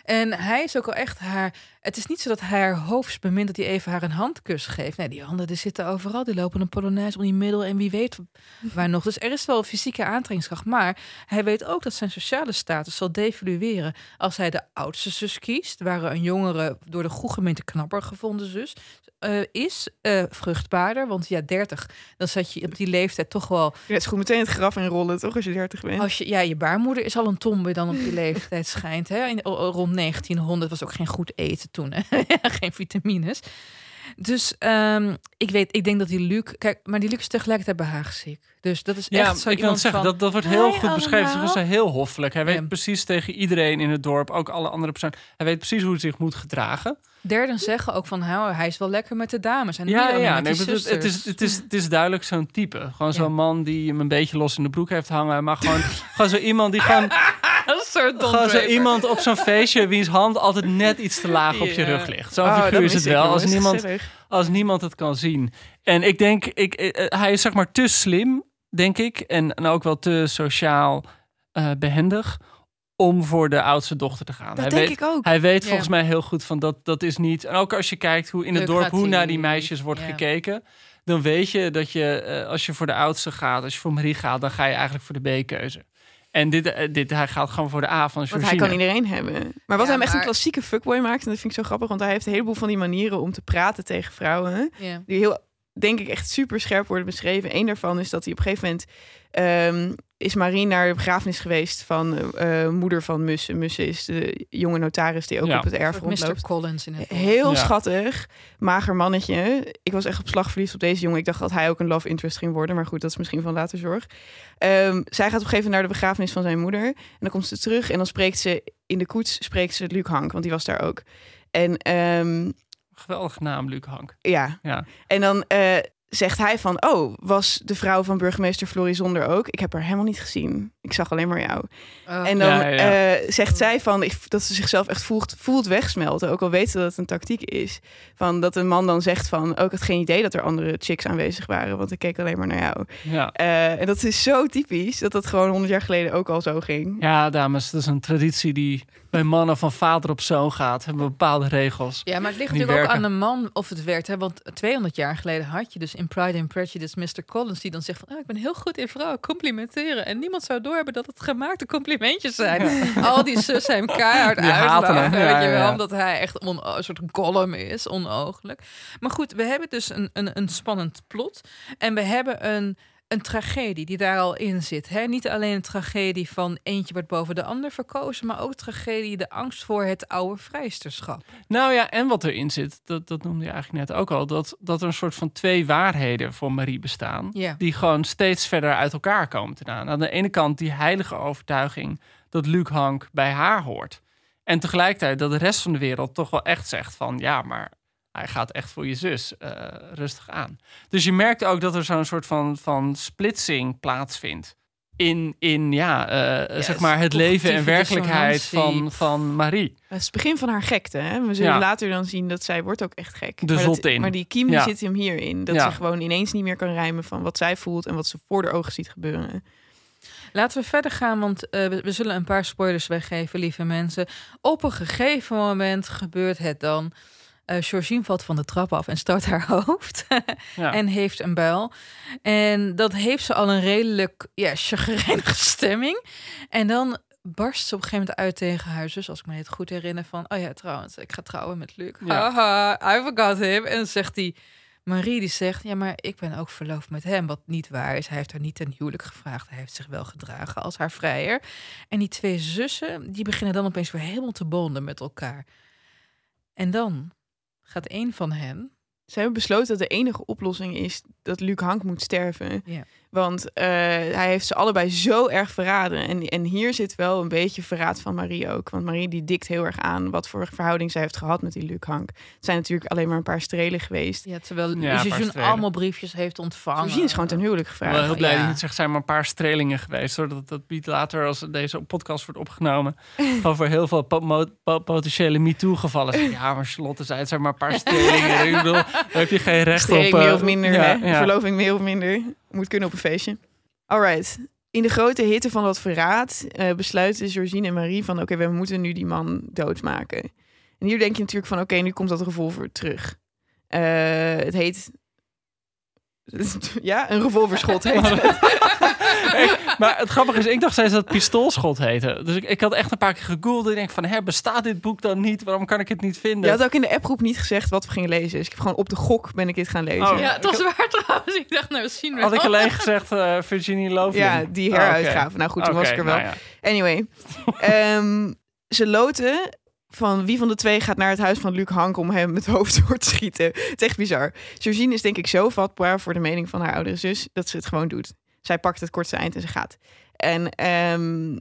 En hij is ook al echt haar. Het is niet zo dat hij haar hoofd bemint dat hij even haar een handkus geeft. Nee, die handen die zitten overal. Die lopen een polonaise om die middel en wie weet waar nog. Dus er is wel fysieke aantrekkingskracht. Maar hij weet ook dat zijn sociale status zal devalueren als hij de oudste zus kiest, waar een jongere door de goede gemeente knapper gevonden zus eh, is, eh, vruchtbaarder. Want ja, 30, dan zat je op die leeftijd toch wel Ja, het is goed meteen het graf inrollen, toch? Als je 30 bent. als je, ja, je baarmoeder is al een tombe dan op die leeftijd schijnt. Hè? In, rond 1900 was ook geen goed eten toen. Hè? geen vitamines. Dus ehm, ik weet, ik denk dat die Luc... Kijk, maar die Luc is tegelijkertijd behaagziek. Dus dat is Ja, echt zo ik wil het zeggen, van, dat, dat wordt heel "Hi goed beschreven. Ze allemaal." is heel hoffelijk. Hij weet Ja. precies tegen iedereen in het dorp, ook alle andere personen. Hij weet precies hoe hij zich moet gedragen. Derden zeggen ook van, nou, hij is wel lekker met de dames. En Ja, ja, nee, die maar het, het, is, het, is, het is duidelijk zo'n type. Gewoon Ja. zo'n man die hem een beetje los in de broek heeft hangen. Maar gewoon, gewoon zo iemand die gewoon, een soort Don gewoon zo Draper. iemand op zo'n feestje wiens hand altijd net iets te laag op je Ja. rug ligt. Zo'n Oh, dat figuur is het ik, wel. Als niemand, Gezellig. als niemand het kan zien. En ik denk, ik, eh, hij is zeg maar te slim, denk ik. En, en ook wel te sociaal eh, behendig. om voor de oudste dochter te gaan. Dat hij denk weet, ik ook. Hij weet Ja. volgens mij heel goed van dat dat is niet. En ook als je kijkt hoe in het dorp hoe naar die meisjes wordt ja. gekeken, dan weet je dat je eh, als je voor de oudste gaat, als je voor Marie gaat, dan ga je eigenlijk voor de B-keuze. En dit, eh, dit, hij gaat gewoon voor de A van Want hij Georgina. kan iedereen hebben. Maar wat Ja, hem echt een klassieke fuckboy maakt, en dat vind ik zo grappig, want hij heeft een heleboel van die manieren om te praten tegen vrouwen. Ja. die heel, denk ik, echt super scherp worden beschreven. Eén daarvan is dat hij op een gegeven moment ehm, is Marie naar de begrafenis geweest van eh, eh, moeder van Mussen. Mussen is de jonge notaris die ook Ja. op het erf soort Mr. rondloopt. Collins in het Heel Ja. schattig, mager mannetje. Ik was echt op slag verliefd op deze jongen. Ik dacht dat hij ook een love interest ging worden, maar goed, dat is misschien van later zorg. Ehm, zij gaat op een gegeven moment naar de begrafenis van zijn moeder en dan komt ze terug en dan spreekt ze in de koets spreekt ze Luc Hank, want die was daar ook. En ehm, Geweldige naam, Luc Hank. ja, Ja. en dan eh, zegt hij van, oh, was de vrouw van burgemeester Florizonder ook? Ik heb haar helemaal niet gezien. Ik zag alleen maar jou. Oh. En dan Ja, ja, ja. eh, zegt zij van ik, dat ze zichzelf echt voelt, voelt wegsmelten. Ook al weet ze dat het een tactiek is. Van dat een man dan zegt van, ook ik had geen idee dat er andere chicks aanwezig waren. Want ik keek alleen maar naar jou. Ja. Eh, en dat is zo typisch dat dat gewoon honderd jaar geleden ook al zo ging. ja, dames, dat is een traditie die bij mannen van vader op zoon gaat. Hebben bepaalde regels. Ja, maar het ligt natuurlijk ook aan de man of het werkt. Hè? Want 200 jaar geleden had je dus in Pride and Prejudice Mr. Collins... die dan zegt van, oh, ik ben heel goed in vrouwen complimenteren. En niemand zou doorhebben dat het gemaakte complimentjes zijn. Al die zussen hem keihard uitlachen. Ja, weet je wel, omdat hij echt on- een soort column is, onooglijk. Maar goed, we hebben dus een, een, een spannend plot. En we hebben een, een tragedie die daar al in zit. Hè? Niet alleen een tragedie van eentje wordt boven de ander verkozen... maar ook tragedie, de angst voor het oude vrijsterschap. Nou ja, en wat erin zit, dat, dat noemde je eigenlijk net ook al, dat, dat er een soort van twee waarheden voor Marie bestaan. Ja. Die gewoon steeds verder uit elkaar komen te gaan. Aan de ene kant die heilige overtuiging dat Luc Hank bij haar hoort. En tegelijkertijd dat de rest van de wereld toch wel echt zegt van ja, maar hij gaat echt voor je zus eh, rustig aan. Dus je merkt ook dat er zo'n soort van, van splitsing plaatsvindt. In, in ja, eh, zeg maar het leven en werkelijkheid van, van Marie. Het is het begin van haar gekte. Hè? We zullen Ja. later dan zien dat zij wordt ook echt gek. De maar, dat- zotin. maar die kiem Ja. zit hem hierin. Dat Ja. ze gewoon ineens niet meer kan rijmen van wat zij voelt en wat ze voor de ogen ziet gebeuren. Laten we verder gaan, want eh, we, we zullen een paar spoilers weggeven, lieve mensen. Op een gegeven moment gebeurt het dan. Georgine valt van de trap af en stoot haar hoofd. Ja. en heeft een buil. En dat heeft ze al een redelijk ja, chagrijnige stemming. En dan barst ze op een gegeven moment uit tegen haar zus, als ik me het goed herinner, van... Oh ja, trouwens, ik ga trouwen met Luc. Ja. Haha, I forgot him. En dan zegt die Marie, die zegt... Ja, maar ik ben ook verloofd met hem, wat niet waar is. Hij heeft haar niet ten huwelijk gevraagd. Hij heeft zich wel gedragen als haar vrijer. En die twee zussen, die beginnen dan opeens weer helemaal te bonden met elkaar. En dan gaat een van hen... Ze hebben besloten dat de enige oplossing is dat Luc Hank moet sterven. Ja. Want eh, hij heeft ze allebei zo erg verraden. En, en hier zit wel een beetje verraad van Marie ook. Want Marie die dikt heel erg aan wat voor verhouding zij heeft gehad met die Luc Hank. Het zijn natuurlijk alleen maar een paar strelen geweest. Ja, terwijl Ja, allemaal briefjes heeft ontvangen. Georgine is gewoon ten huwelijk Ik ben gevraagd. wel heel blij Ja. dat je niet zegt, zijn maar een paar strelingen geweest. Hoor. Dat, dat biedt later, als deze podcast wordt opgenomen, over heel veel po- po- potentiële MeToo-gevallen. Ja, maar Charlotte zei, het zijn maar een paar strelingen. Ik bedoel, daar heb je geen recht Streling op. eh, meer of minder, ja, hè? ja. verloving meer of minder. Moet kunnen op een feestje. Alright. In de grote hitte van dat verraad eh, besluiten Georgine en Marie van... oké, we moeten nu die man doodmaken. En hier denk je natuurlijk van... oké, nu komt dat revolver terug. Eh, het heet... Ja, een revolverschot heet het. Hey, maar het grappige is, ik dacht steeds dat het pistoolschot heette. Dus ik, ik had echt een paar keer gegoogeld. En ik denk van, hè, bestaat dit boek dan niet? Waarom kan ik het niet vinden? Je had ook in de appgroep niet gezegd wat we gingen lezen. Dus ik heb gewoon op de gok ben ik dit gaan lezen. Oh, Ja, het was waar trouwens. Ik dacht, nou, zien we Had ik alleen gezegd eh, Virginie Loveling? Ja, die Oh, heruitgave. Nou goed, toen was ik er wel. nou ja. Anyway, ehm, ze loten van wie van de twee gaat naar het huis van Luc Hank om hem het hoofd door te schieten. Het is echt bizar. Georgine is denk ik zo vatbaar voor de mening van haar oudere zus dat ze het gewoon doet. Zij pakt het kortste eind en ze gaat. En ehm,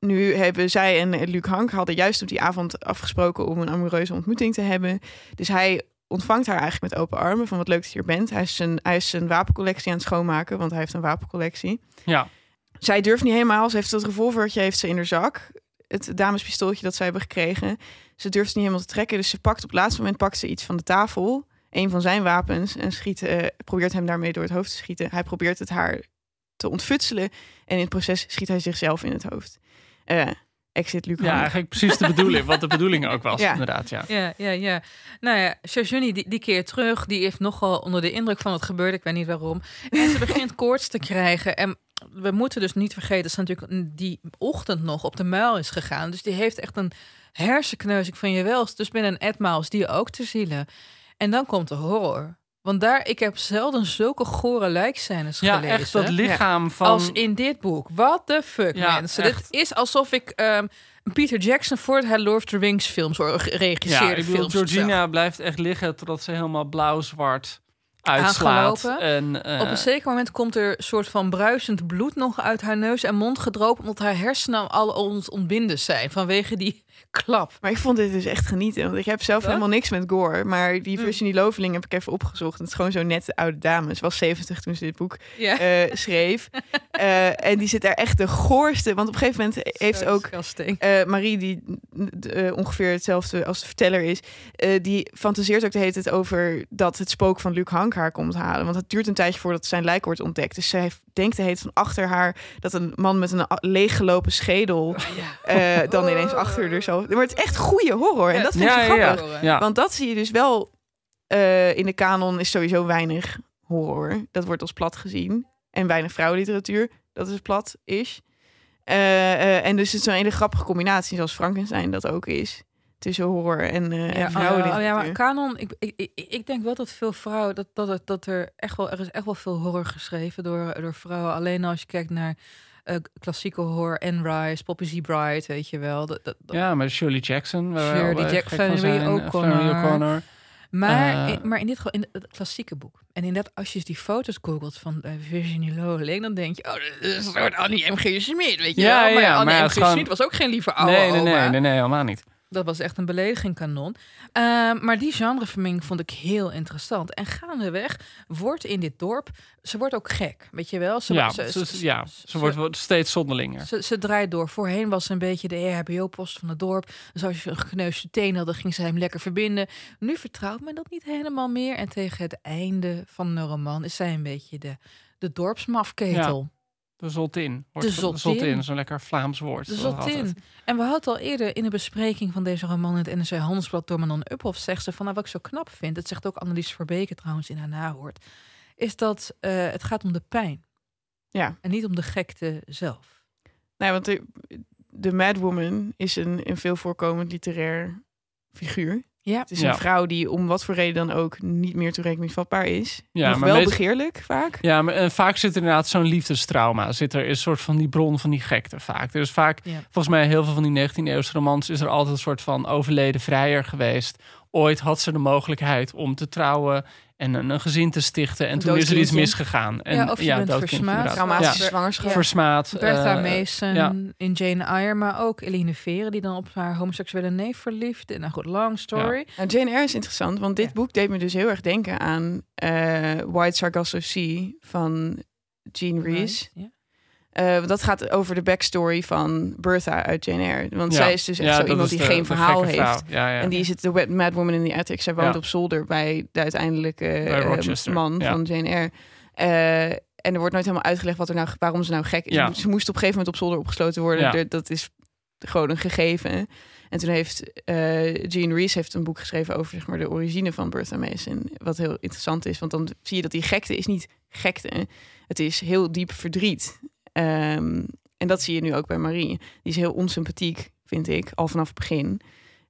nu hebben zij en Luc Hank hadden juist op die avond afgesproken om een amoureuze ontmoeting te hebben. Dus hij ontvangt haar eigenlijk met open armen van wat leuk dat je hier bent. Hij is zijn, hij is zijn wapencollectie aan het schoonmaken, want hij heeft een wapencollectie. Ja. Zij durft niet helemaal. Ze heeft dat revolvertje heeft ze in haar zak. Het damespistooltje dat zij hebben gekregen. Ze durft het niet helemaal te trekken. Dus ze pakt op het laatste moment pakt ze iets van de tafel. Een van zijn wapens. En schiet, eh, probeert hem daarmee door het hoofd te schieten. Hij probeert het haar te ontfutselen. En in het proces schiet hij zichzelf in het hoofd. Eh, Exit Luc Ja, eigenlijk precies de bedoeling. Wat de bedoeling ook was, Ja. inderdaad. Ja. Ja, ja, ja. Nou ja, Shajuni die, die keert terug. Die heeft nogal onder de indruk van wat gebeurde. Ik weet niet waarom. En ze begint koorts te krijgen. En we moeten dus niet vergeten dat ze natuurlijk die ochtend nog op de muil is gegaan. Dus die heeft echt een hersenkneuzing van je welst. Dus binnen een etmaals die ook te zielen. En dan komt de horror. Want daar, ik heb zelden zulke gore lijkscènes ja, gelezen. echt dat lichaam van... Als in dit boek. What the fuck, Ja, mensen. echt. Dit is alsof ik ehm, Peter Jackson voor het Lord of the Rings films hoor, Ja, ik bedoel, films. Georgina blijft echt liggen totdat ze helemaal blauw-zwart uitslaat. En, eh, Op een zeker moment komt er een soort van bruisend bloed nog uit haar neus en mond gedropen, omdat haar hersenen al ons ontbinden zijn vanwege die klap. Maar ik vond dit dus echt genieten. Want ik heb zelf Wat? helemaal niks met gore. Maar die Mm. Virginie Loveling heb ik even opgezocht. Het is gewoon zo'n nette oude dame. Ze was 70 toen ze dit boek eh, schreef. Eh, en die zit daar echt de goorste. Want op een gegeven moment heeft ook eh, Marie, die ongeveer hetzelfde als de verteller is, die fantaseert ook de hele tijd over dat het spook van Luc Hank haar komt halen. Want het duurt een tijdje voordat zijn lijk wordt ontdekt. Dus zij denkt de hele tijd van achter haar dat een man met een leeggelopen schedel eh, dan ineens achter haar Maar het is echt goede horror. En dat vind ik zo grappig. ja, ja. Want dat zie je dus wel eh, in de kanon is sowieso weinig horror. Dat wordt als plat gezien. En weinig vrouwenliteratuur. Dat is plat is. en dus het is een hele grappige combinatie, zoals Frankenstein dat ook is. Tussen horror en, eh en Ja, vrouwenliteratuur. oh ja, maar kanon, ik, ik, ik, ik denk wel dat veel vrouwen, dat, dat, dat er echt wel, er is echt wel veel horror geschreven door, door vrouwen. Alleen als je kijkt naar eh, klassieke horror, Anne Rice, Poppy Z. Bride, weet je wel. Dat, dat, dat- Ja, maar Shirley Jackson. waar Shirley al, Jack- gek van Flannery zijn. O'Connor. Maar, Eh, in, maar in dit geval, in het klassieke boek. En inderdaad, als je die foto's googelt van eh, Virginie Loveling, dan denk je, oh, dat is een soort Annie M. G. Smit, weet je Ja, wel. Maar ja, Annie maar was ook geen lieve oude Nee, nee, oma. nee, nee, nee, helemaal niet. Dat was echt een belediging kanon. Ehm, maar die genrevermenging vond ik heel interessant. En gaandeweg wordt in dit dorp... Ze wordt ook gek, weet je wel? Ze, ja, ze, ze, ze- ja, ze wordt steeds zonderlinger. Ze, ze draait door. Voorheen was ze een beetje de EHBO-post van het dorp. Dus als je een gekneusde teen had, dan ging ze hem lekker verbinden. Nu vertrouwt men dat niet helemaal meer. En tegen het einde van de roman is zij een beetje de, de dorpsmafketel. De zoltin. De zoltin. zoltin, zo'n lekker Vlaams woord. De zottin. En we hadden al eerder in de bespreking van deze roman in het NRC Handelsblad door Manon Uphoff zegt ze van nou, wat ik zo knap vind, dat zegt ook Annelies Verbeke trouwens in haar nahoort, is dat eh, het gaat om de pijn. Ja. En niet om de gekte zelf. Nee, want de, de Mad Woman is een, een veel voorkomend literair figuur. Ja. Het is Ja. een vrouw die om wat voor reden dan ook niet meer toerekeningsvatbaar is. Ja, Nog maar wel meest- begeerlijk vaak. Ja, maar eh, vaak zit er inderdaad zo'n liefdestrauma. Zit er een soort van die bron van die gekte vaak. Er is vaak, Ja. volgens mij heel veel van die 19e-eeuwse romans... is er altijd een soort van overleden vrijer geweest. Ooit had ze de mogelijkheid om te trouwen en een, een gezin te stichten. En Een toen is er iets misgegaan. En, Ja, of je bent versmaad. Traumatische Ja. zwangerschap. Versmaad. Bertha eh, Mason ja. in Jane Eyre, maar ook Eline Vere, die dan op haar homoseksuele neef verliefd. En nou goed, long story. Nou, Jane Eyre is interessant, want dit Ja. boek deed me dus heel erg denken aan eh, White Sargasso Sea van Jean Rees. Ja. Eh, dat gaat over de backstory van Bertha uit Jane Eyre. Want Ja. zij is dus echt Ja, zo iemand die de- geen verhaal heeft. Ja. En die zit de Mad Woman in the Attic. Zij woont op zolder bij de uiteindelijke eh, Rochester, man van Jane Eyre. Eh, en er wordt nooit helemaal uitgelegd wat er nou, waarom ze nou gek is. Ze moest op een gegeven moment op zolder opgesloten worden. Er- Dat is gewoon een gegeven. En toen heeft eh Jean Rees heeft een boek geschreven over zeg maar, de origine van Bertha Mason. Wat heel interessant is, want dan zie je dat die gekte is niet gekte. Het is heel diep verdriet. Ehm, en dat zie je nu ook bij Marie. Die is heel onsympathiek, vind ik, al vanaf het begin.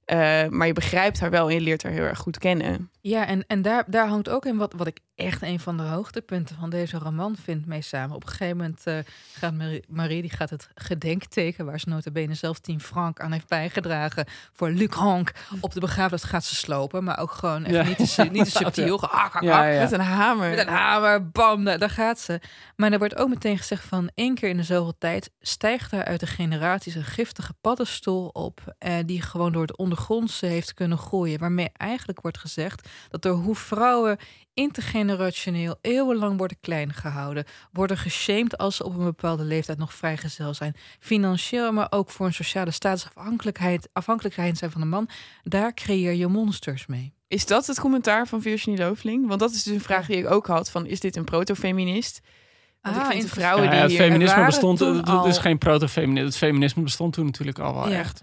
Eh, maar je begrijpt haar wel en je leert haar heel erg goed kennen. Ja, en, en daar, daar hangt ook in wat, wat ik echt een van de hoogtepunten van deze roman vind mee samen. Op een gegeven moment eh, gaat Marie, Marie die gaat het gedenkteken, waar ze notabene zelf 10 frank aan heeft bijgedragen, voor Luc Honk op de begrafenis gaat ze slopen. Maar ook gewoon Ja. niet, te, niet te subtiel. Hak, hak, hak. Ja, ja. Met een hamer. Met een hamer, bam, daar, daar gaat ze. Maar er wordt ook meteen gezegd van één keer in de zoveel tijd stijgt er uit de generaties een giftige paddenstoel op, eh, die gewoon door het ondergrondse heeft kunnen groeien. Waarmee eigenlijk wordt gezegd dat door hoe vrouwen intergenerationeel eeuwenlang worden klein gehouden, worden geshamed als ze op een bepaalde leeftijd nog vrijgezel zijn. Financieel, maar ook voor een sociale statusafhankelijkheid afhankelijkheid zijn van de man. Daar creëer je monsters mee. Is dat het commentaar van Virginie Loveling? Want dat is dus een vraag die ik ook had: van, is dit een proto-feminist? Want ik Ah, vind de interessant. vrouwen Ja, die het hier... feminisme bestond, het, het is geen proto-feminisme. Het feminisme bestond toen natuurlijk al wel Ja. echt.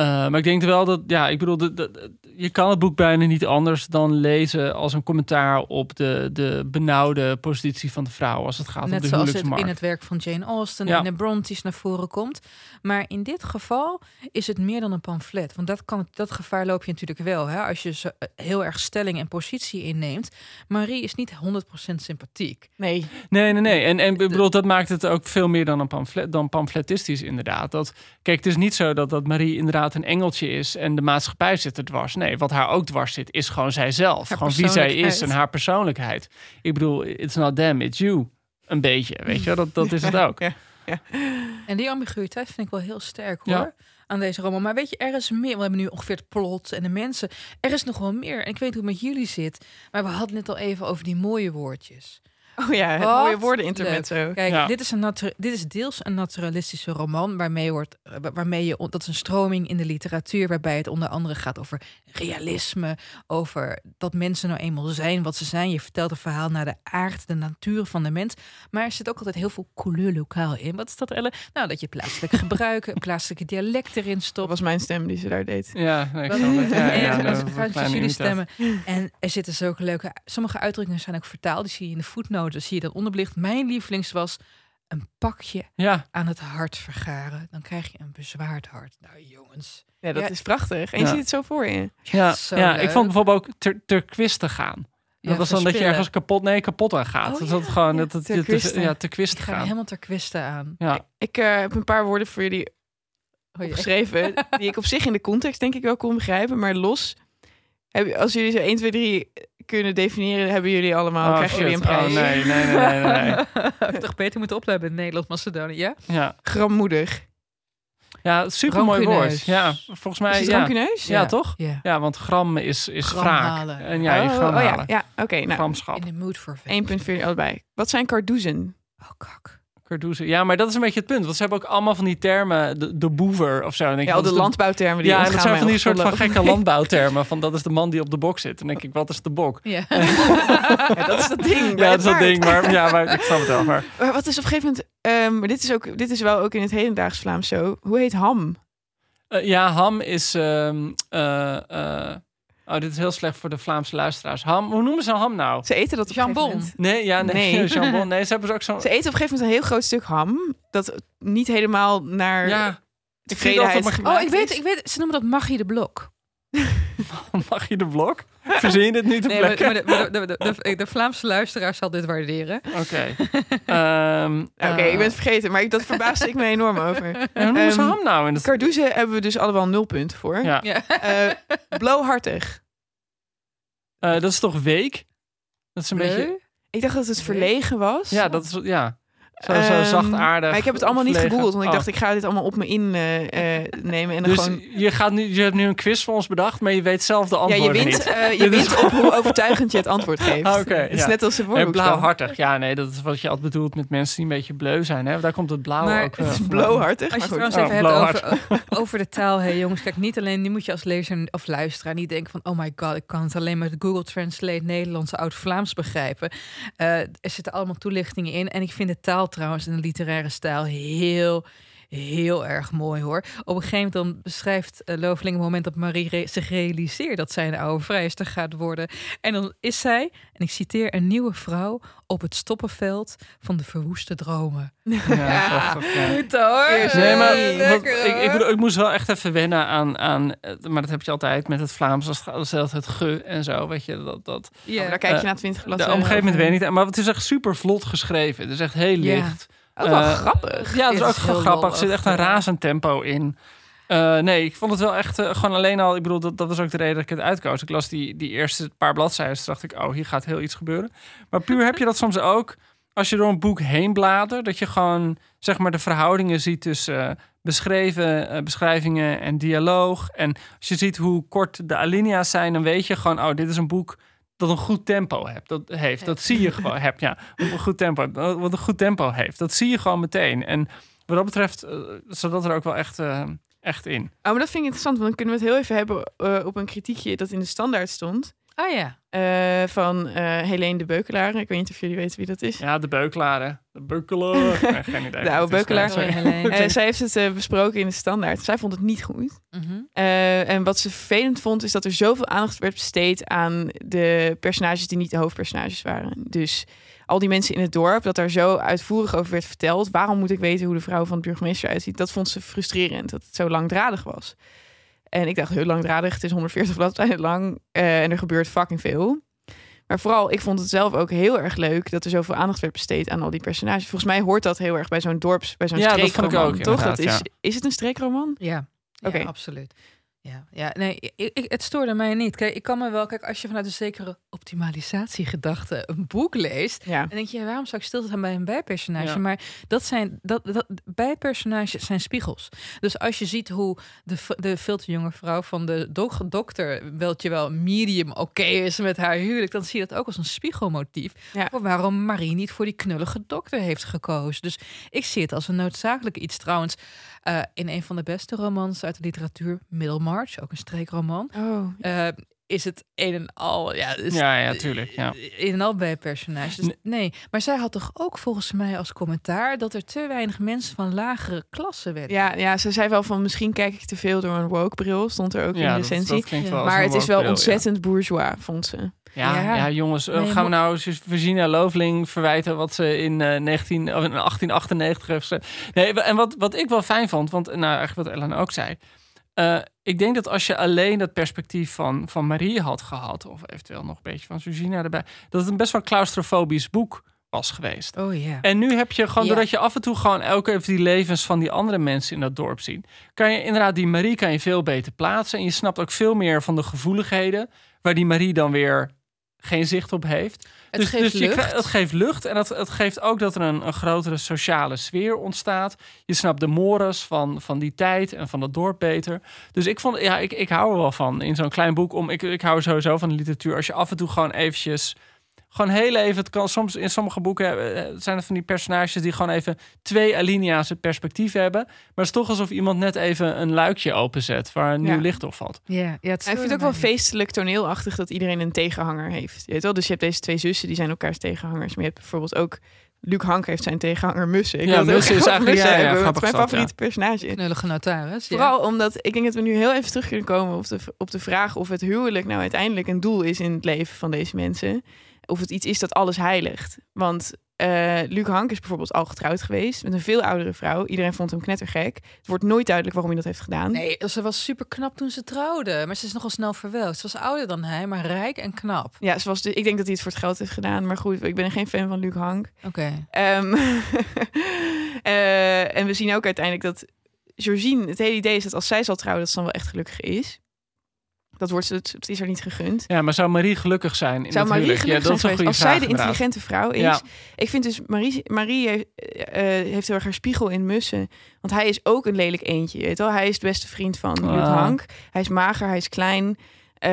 Eh, maar ik denk wel dat, ja, ik bedoel, de, de- de- je kan het boek bijna niet anders dan lezen als een commentaar op de, de benauwde positie van de vrouw als het gaat om Net de zoals het in het werk van Jane Austen Ja. en de Brontes naar voren komt. Maar in dit geval is het meer dan een pamflet. Want dat, kan, dat gevaar loop je natuurlijk wel. Hè? Als je zo, eh, heel erg stelling en positie inneemt. Marie is niet 100% sympathiek. Nee, Nee, nee, nee. En, en ik bedoel, dat maakt het ook veel meer dan een pamflet, dan pamfletistisch inderdaad. Dat, kijk, het is niet zo dat, dat Marie inderdaad een engeltje is en de maatschappij zit er dwars. Nee, wat haar ook dwars zit, is gewoon zijzelf. Haar gewoon wie zij is en haar persoonlijkheid. Ik bedoel, it's not them, it's you. Een beetje, weet je? Dat, dat is het ook. Ja. En die ambiguïteit vind ik wel heel sterk hoor. Ja. Aan deze roman. Maar weet je, er is meer. We hebben nu ongeveer het plot en de mensen. Er is nog wel meer. En ik weet hoe het met jullie zit. Maar we hadden het net al even over die mooie woordjes. Oh ja, het mooie woorden intermezzo. Kijk, Ja. dit, is een dit is deels een naturalistische roman waarmee, wordt, eh, wa- waarmee je, dat is een stroming in de literatuur waarbij het onder andere gaat over realisme, over dat mensen nou eenmaal zijn wat ze zijn. Je vertelt een verhaal naar de aard, de natuur van de mens, maar er zit ook altijd heel veel couleur lokaal in. Wat is dat, Elle? Nou, dat je plaatselijk gebruiken, een plaatselijke dialect erin Dat stopt. was mijn stem die ze daar deed. Ja, nee, ik snap het. Ja, en ja, dat dat kleine jullie stemmen. En er zitten zulke leuke... Sommige uitdrukkingen zijn ook vertaald. Die zie je in de voetnoten, zie je dan onderbelicht. Mijn lievelings was een pakje Ja, aan het hart vergaren. Dan krijg je een bezwaard hart. Nou jongens. Ja, dat Ja. is prachtig. En je Ja. ziet het zo voor je. ja, zo ja ik vond bijvoorbeeld ook ter, turquoise gaan. Dat Ja, was dan dat je ergens kapot, nee, kapot aan gaat. Oh, dat dat ja, gewoon, ja. dat het je Turquoise. te, ja, te Ik kwist ga gaan. helemaal ter kwisten aan. Ja, Ik eh, heb een paar woorden voor jullie Oh, ja. opgeschreven. die ik op zich in de context denk ik wel kon begrijpen. Maar los, heb, als jullie zo 1, 2, 3 kunnen definiëren, hebben jullie allemaal, Oh, krijgen jullie een shit. prijs. Oh, nee, nee, nee, nee, nee. Heb ik toch beter moeten opleiden in Nederland, Macedonië? Ja? Ja, Grammoedig. ja super mooi woord. Ja, volgens Is mij. het Ja. ja, toch? Ja. Ja, want gram is, is wraak. halen. En ja, je oh, gram oh ja, halen. ja. oké. nou, Gramschap. In the mood voor jullie allebei. Wat zijn kardoezen? Oh, kak. Ja, maar dat is een beetje het punt. Want ze hebben ook allemaal van die termen, de, de boever of zo. Dan denk Ja, al de landbouwtermen die Ja, en dat zijn van die soort van gekke landbouwtermen. Van dat is de man die op de bok zit. Dan denk ik, wat is de bok? Ja. Ja, dat is dat ding. Ja, dat het is dat ding. Maar ja, maar ik snap het wel. Maar Maar wat is op een gegeven moment... ehm, maar dit is, ook, dit is wel ook in het hedendaags Vlaams zo. Hoe heet ham? Eh, ja, ham is. ehm, eh, eh, oh, dit is heel slecht voor de Vlaamse luisteraars. Ham, hoe noemen ze ham nou? Ze eten dat op Jambon. Nee, ja, nee. Nee. Jambon. Nee, ze hebben ze ook zo'n. Ze eten op een gegeven moment een heel groot stuk ham. Dat niet helemaal naar Ja, ik vind dat Oh, ik weet, ik weet, ze noemen dat magie de blok. mag je de blok? Verzin je dit nu te Nee, maar, plekken? maar de, de, de, de, de Vlaamse luisteraar zal dit waarderen. Oké. Ehm, Oké, ik ben het vergeten, maar ik, dat verbaasde ik me enorm over. en hoe noemen ze Ehm, ham nou? Dat, Cardoeze hebben we dus allemaal nul punt voor. ja. Ja. Eh, blauwhartig. Eh, dat is toch week? Dat is een beetje. Ik dacht dat het verlegen was. Ja, dat is. Ja. Zo, zo Ehm, zachtaardig. Maar ik heb het allemaal niet gegoogeld, want ik Oh. dacht ik ga dit allemaal op me in eh, eh, nemen en dan Dus gewoon. je, gaat nu, je hebt nu een quiz voor ons bedacht, maar je weet zelf de Ja, antwoorden je wint, niet. eh, je Dit is- wint op hoe overtuigend je het antwoord geeft. Ah, oké, Het is ja. net als de blauwhartig. Ja, nee, dat is wat je altijd bedoelt met mensen die een beetje bleu zijn. Hè? Daar komt het blauw Maar ook Het is blauwhartig. Als je het trouwens Oh, even hebt over, over de taal, hey jongens. Kijk, niet alleen, nu moet je als lezer of luisteraar niet denken van... oh my god, ik kan het alleen met Google Translate Nederlands Oud-Vlaams begrijpen. Eh, er zitten allemaal toelichtingen in. En ik vind de taal trouwens in de literaire stijl heel... Heel erg mooi hoor. Op een gegeven moment dan beschrijft uh, Loveling het moment dat Marie re- zich realiseert dat zij een oude vrijster gaat worden. En dan is zij, en ik citeer, een nieuwe vrouw op het stoppenveld van de verwoeste dromen. Ja, ja. Goed hoor. Eerst- Nee, maar Eh, wat- lekker, ik, ik, bedoel, ik moest wel echt even wennen aan, aan... eh, Maar dat heb je altijd met het Vlaams. Als het als het, het ge en zo, weet je. Dat, dat, Oh, Ja. maar daar kijk je Eh, na 20 op bladzijden. een gegeven moment weet ik niet. Maar het is echt super vlot geschreven. Het is echt heel Ja. Ook wel Eh, grappig. Ja, dat is ook heel grappig. Er zit echt een razend tempo in. Eh, nee, ik vond het wel echt eh, gewoon alleen al. Ik bedoel, dat, dat was ook de reden dat ik het uitkoos. Ik las die, die eerste paar bladzijden. Toen dacht ik, oh, hier gaat heel iets gebeuren. Maar puur heb je dat soms ook als je door een boek heen bladert. Dat je gewoon zeg maar de verhoudingen ziet tussen beschreven beschrijvingen en dialoog. En als je ziet hoe kort de alinea's zijn, dan weet je gewoon, oh, dit is een boek dat een goed tempo hebt. Dat heeft. Dat zie je gewoon. Heb, ja, een goed tempo. Wat een goed tempo heeft. Dat zie je gewoon meteen. En wat dat betreft, eh, zodat er ook wel echt, eh, echt in. Oh, maar dat vind ik interessant, want dan kunnen we het heel even hebben eh, op een kritiekje dat in de standaard stond. Ah ja. eh, van eh Helene de Beukelaar. Ik weet niet of jullie weten wie dat is. Ja, de beukelaar. De beukelaar. Nee, geen idee. De oude beukelaar. Sorry, Helene. Eh, zij heeft het eh, besproken in de standaard. Zij vond het niet goed. Mhm. Eh, en wat ze vervelend vond, is dat er zoveel aandacht werd besteed aan de personages die niet de hoofdpersonages waren. Dus al die mensen in het dorp, dat daar zo uitvoerig over werd verteld. Waarom moet ik weten hoe de vrouw van de burgemeester uitziet? Dat vond ze frustrerend, dat het zo langdradig was. En ik dacht, heel langdradig, het is 140 bladzijden lang eh, en er gebeurt fucking veel. Maar vooral, ik vond het zelf ook heel erg leuk dat er zoveel aandacht werd besteed aan al die personages. Volgens mij hoort dat heel erg bij zo'n dorps, bij zo'n Ja, dat vond ik streekroman, ook, toch? Dat is, is het een streekroman? Ja. Oké. Ja, absoluut. Ja, ja nee, ik, ik- het stoorde mij niet. Kijk, ik kan me wel, kijk, als je vanuit een zekere optimalisatiegedachte een boek leest, Ja. dan denk je, waarom zou ik stilstaan bij een bijpersonage? Ja. Maar dat zijn, dat, dat, bijpersonages zijn spiegels. Dus als je ziet hoe de, de veel te jonge vrouw van de dok- dokter, weltje wel medium oké is met haar huwelijk, dan zie je dat ook als een spiegelmotief. Ja. Voor waarom Marie niet voor die knullige dokter heeft gekozen. Dus ik zie het als een noodzakelijk iets. Trouwens, eh, in een van de beste romans uit de literatuur, Middlemarch, ook een streekroman, Oh, eh, is het een en al. Ja, is Ja, ja, tuurlijk. Ja. Een en al bij personages. Dus Nee. nee, maar zij had toch ook volgens mij als commentaar dat er te weinig mensen van lagere klassen werden. Ja, ja, ze zei wel van misschien kijk ik te veel door een woke bril. Stond er ook in Ja, de dat, recensie. Ja. maar het is wel ontzettend bourgeois, vond ze. Ja, ja. Ja. jongens, eh, Nee, gaan we nou Virginia Loveling verwijten wat ze in, eh 19, of in 1898 heeft? Nee, en wat, wat ik wel fijn vond, want nou, eigenlijk wat Ellen ook zei. Eh, ik denk dat als je alleen dat perspectief van, van Marie had gehad, of eventueel nog een beetje van Virginia erbij, dat het een best wel claustrofobisch boek was geweest. Oh ja. En nu heb je gewoon, doordat je af en toe gewoon elke keer even die levens van die andere mensen in dat dorp ziet, kan je inderdaad die Marie kan je veel beter plaatsen. En je snapt ook veel meer van de gevoeligheden, waar die Marie dan weer geen zicht op heeft. Het dus geeft dus lucht. het geeft lucht en het, het geeft ook dat er een, een grotere sociale sfeer ontstaat. Je snapt de mores van, van die tijd en van dat dorp beter. Dus ik vond, ja, ik, ik hou er wel van in zo'n klein boek. Om, ik, ik hou sowieso van de literatuur. Als je af en toe gewoon eventjes, gewoon heel even, het kan soms in sommige boeken eh, zijn er van die personages die gewoon even twee alinea's het perspectief hebben. Maar het is toch alsof iemand net even een luikje openzet waar een Ja. nieuw licht op valt. Ja, ja het ik vind het ook wel feestelijk toneelachtig dat iedereen een tegenhanger heeft. Je weet wel? Dus je hebt deze twee zussen, die zijn elkaars tegenhangers. Maar je hebt bijvoorbeeld ook... Luc Hank heeft zijn tegenhanger Mussen. Ik Ja, het Mussen is eigenlijk- ja, ja, hebben, mijn favoriete personage. Knullige notaris. ja. Vooral omdat ik denk dat we nu heel even terug kunnen komen op de, op de vraag of het huwelijk nou uiteindelijk een doel is in het leven van deze mensen. Of het iets is dat alles heiligt. Want eh Luc Hank is bijvoorbeeld al getrouwd geweest met een veel oudere vrouw. Iedereen vond hem knettergek. Het wordt nooit duidelijk waarom hij dat heeft gedaan. Nee, ze was super knap toen ze trouwden. Maar ze is nogal snel verwelkt. Ze was ouder dan hij, maar rijk en knap. Ja, zoals de, ik denk dat hij het voor het geld heeft gedaan. Maar goed, ik ben geen fan van Luc Hank. Oké. Ehm, eh, en we zien ook uiteindelijk dat Georgine, het hele idee is dat als zij zal trouwen, dat ze dan wel echt gelukkig is. Dat, wordt, ze- het, het is haar niet gegund. Ja, maar zou Marie gelukkig zijn in Zou Marie huwelijk? gelukkig ja, dat zijn als zij de inderdaad. intelligente vrouw is? Ja. Ik vind dus Marie, Marie heeft, eh, heeft heel erg haar spiegel in Mussen. Want hij is ook een lelijk eentje. je Weet wel? Hij is de beste vriend van Ah. Hank. Hij is mager, hij is klein. eh,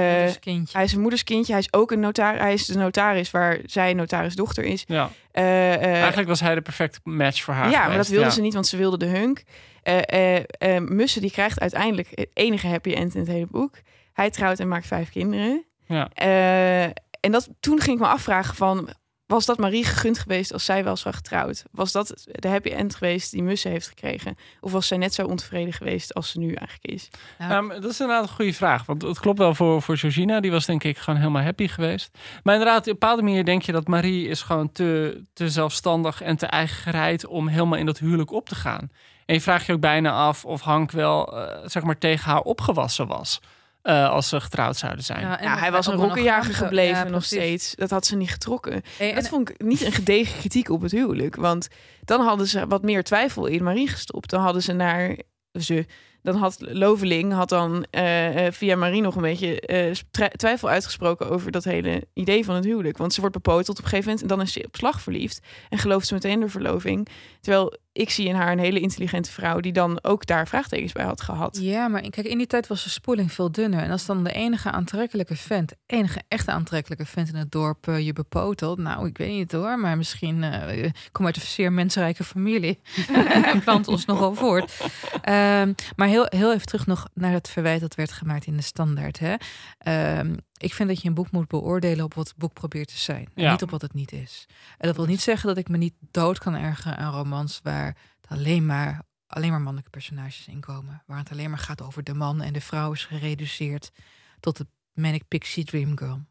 hij is een moederskindje. Hij is ook een notaris. Hij is de notaris waar zij notarisdochter is. Ja, Eh, eh, eigenlijk was hij de perfecte match voor haar ja, maar dat wilde ja. ze niet, want ze wilde de hunk. Eh, eh, eh, Mussen die krijgt uiteindelijk het enige happy end in het hele boek. Hij trouwt en maakt vijf kinderen. Ja. Eh, en dat, toen ging ik me afvragen van... Was dat Marie gegund geweest als zij wel was getrouwd? Was dat de happy end geweest die Mussen heeft gekregen? Of was zij net zo ontevreden geweest als ze nu eigenlijk is? Ja. Ja, maar dat is inderdaad een goede vraag. Want het klopt wel voor, voor Georgina. Die was denk ik gewoon helemaal happy geweest. Maar inderdaad, op een bepaalde manier denk je dat Marie is gewoon te, te zelfstandig en te eigen gereid om helemaal in dat huwelijk op te gaan. En je vraagt je ook bijna af of Hank wel, eh, zeg maar, tegen haar opgewassen was. Eh, als ze getrouwd zouden zijn. Ja, dat hij was een rokkenjager gebleven ja, nog steeds. Dat had ze niet getrokken. Hey, en- Dat vond ik niet een gedegen kritiek op het huwelijk. Want dan hadden ze wat meer twijfel in Marie gestopt. Dan hadden ze naar ze. Dan had Loveling had dan eh, eh, via Marie nog een beetje eh, twi- twijfel uitgesproken over dat hele idee van het huwelijk. Want ze wordt bepoteld op een gegeven moment en dan is ze op slag verliefd. En gelooft ze meteen de verloving. Terwijl ik zie in haar een hele intelligente vrouw die dan ook daar vraagtekens bij had gehad. Ja, maar kijk, in die tijd was de spoeling veel dunner. En als dan de enige aantrekkelijke vent, enige echte aantrekkelijke vent in het dorp eh, je bepotelt. Nou, ik weet niet hoor, maar misschien eh, ik kom uit een zeer mensrijke familie. en plant ons nogal voort. Ehm, maar heel, heel even terug nog naar het verwijt dat werd gemaakt in de standaard. Hè? Ehm, Ik vind dat je een boek moet beoordelen op wat het boek probeert te zijn. En Ja. niet op wat het niet is. En dat wil niet zeggen dat ik me niet dood kan ergeren aan romans waar het alleen maar, alleen maar mannelijke personages in komen. Waar het alleen maar gaat over de man en de vrouw is gereduceerd tot de manic pixie dream girl.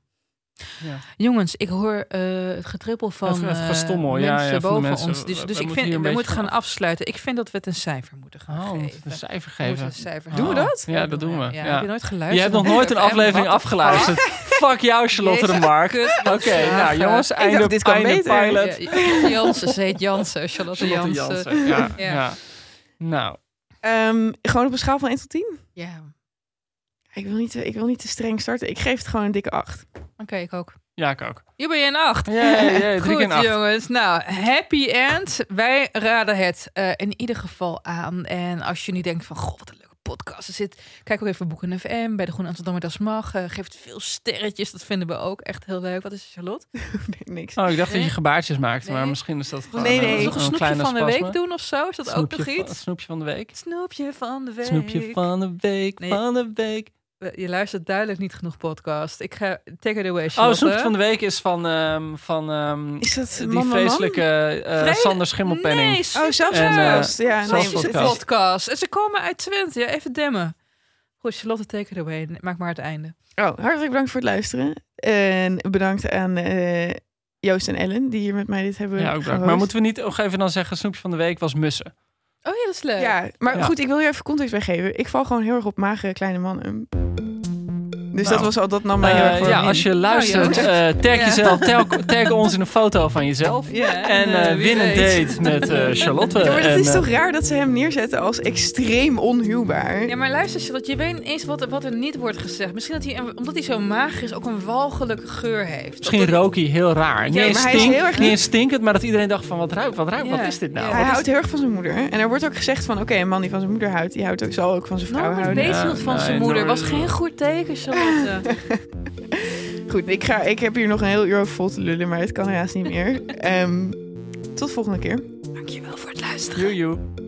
Ja. Jongens, ik hoor eh, het getrippel van Het- het eh, gestommel, ja, mensen ja, boven mensen. ons. Dus, We- dus ik moeten vind, we moeten gaan gaan af- afsluiten. Ik vind dat we het een cijfer moeten gaan Oh, geven. een cijfer moeten geven. een cijfer Doen we dat? Ja, dat doen we. Ja, Ja. Heb je nooit geluisterd? Je hebt nog nooit een aflevering afgeluisterd. Fuck jou, Charlotte de Mark. Oké, nou jongens, Ik einde, dacht, dit kan einde beter. pilot. fuck? Ja, Jansen, ze heet Jansen. Charlotte, Charlotte Jansen. Jansen. Ja, Ja. ja. Nou, Ehm, gewoon op een schaal van 1 tot 10? Ja, Ik wil, niet, te- ik wil niet te streng starten. Ik geef het gewoon een dikke 8. oké, ik ook. ja, ik ook. Hier ben je een acht. Jee, drie Goed, een acht. jongens. Nou, happy end. Wij raden het eh, in ieder geval aan. En als je nu denkt van, goh, wat een leuke podcast er zit. Kijk ook even Boeken FM bij de Groene Amsterdammer Das Mag. Eh, geef het veel sterretjes. Dat vinden we ook echt heel leuk. Wat is het, Charlotte? Nee, niks. Oh, ik dacht dat je gebaartjes maakte, maar misschien is dat gewoon Nee, nee. een, Nog een een snoepje kleine van de spasme. week doen of zo? Is dat ook Snoepje nog van- iets? Snoepje van de week. Snoepje van de week. Snoepje van de week, Nee. van de week. Eh, Je luistert duidelijk niet genoeg podcast. Ik ga take it away, Oh, snoepje van de week is van, ehm, van ehm, Is dat die man, man? vreselijke eh, Vre- Sander Schimmelpenning. Nee, Oh, zelfs En, eh, podcast. ja, nee, zelfs het is- podcast. podcast. En ze komen uit Twente. Ja, even demmen. Goed, Charlotte, take it away. Maak maar het einde. Oh, hartelijk bedankt voor het luisteren. En bedankt aan eh, Joost en Ellen die hier met mij dit hebben Ja, ook bedankt. gehost. Maar moeten we niet nog even dan zeggen, snoepje van de week was mussen. Oh ja, dat is leuk. Ja, maar Ja. goed, ik wil hier even context bij geven. Ik val gewoon heel erg op magere kleine mannen. Dus Nou. dat was al, dat nam mij heel Eh, erg voor ja, een als je hint. luistert, Nou, eh, tag Ja. jezelf, tag, tag ons in een foto van jezelf. Ja. En eh, win een date met Charlotte. Ja, maar het en, is toch raar dat ze hem neerzetten als extreem onhuwbaar? Ja, maar luister, Charlotte, je weet eens wat, er- wat er niet wordt gezegd. Misschien dat hij, een- omdat hij zo mager is, ook een walgelijke geur heeft. Misschien Of dat- rook hij heel raar. Eens maar hij is heel erg niet stinkend, maar dat iedereen dacht van wat ruikt, wat ruikt, Ja. wat is dit nou? Hij is houdt heel erg van zijn moeder. En er wordt ook gezegd van, oké, een man die van zijn moeder houdt, die houdt ook, zal ook van zijn vrouw houden. Ja, hield van nee, zijn moeder. Was geen goed teken, Charlotte. Goed, ik, ga, ik heb hier nog een heel uur vol te lullen, maar het kan helaas niet meer. Ehm, tot volgende keer. Dankjewel voor het luisteren. Joe, joe.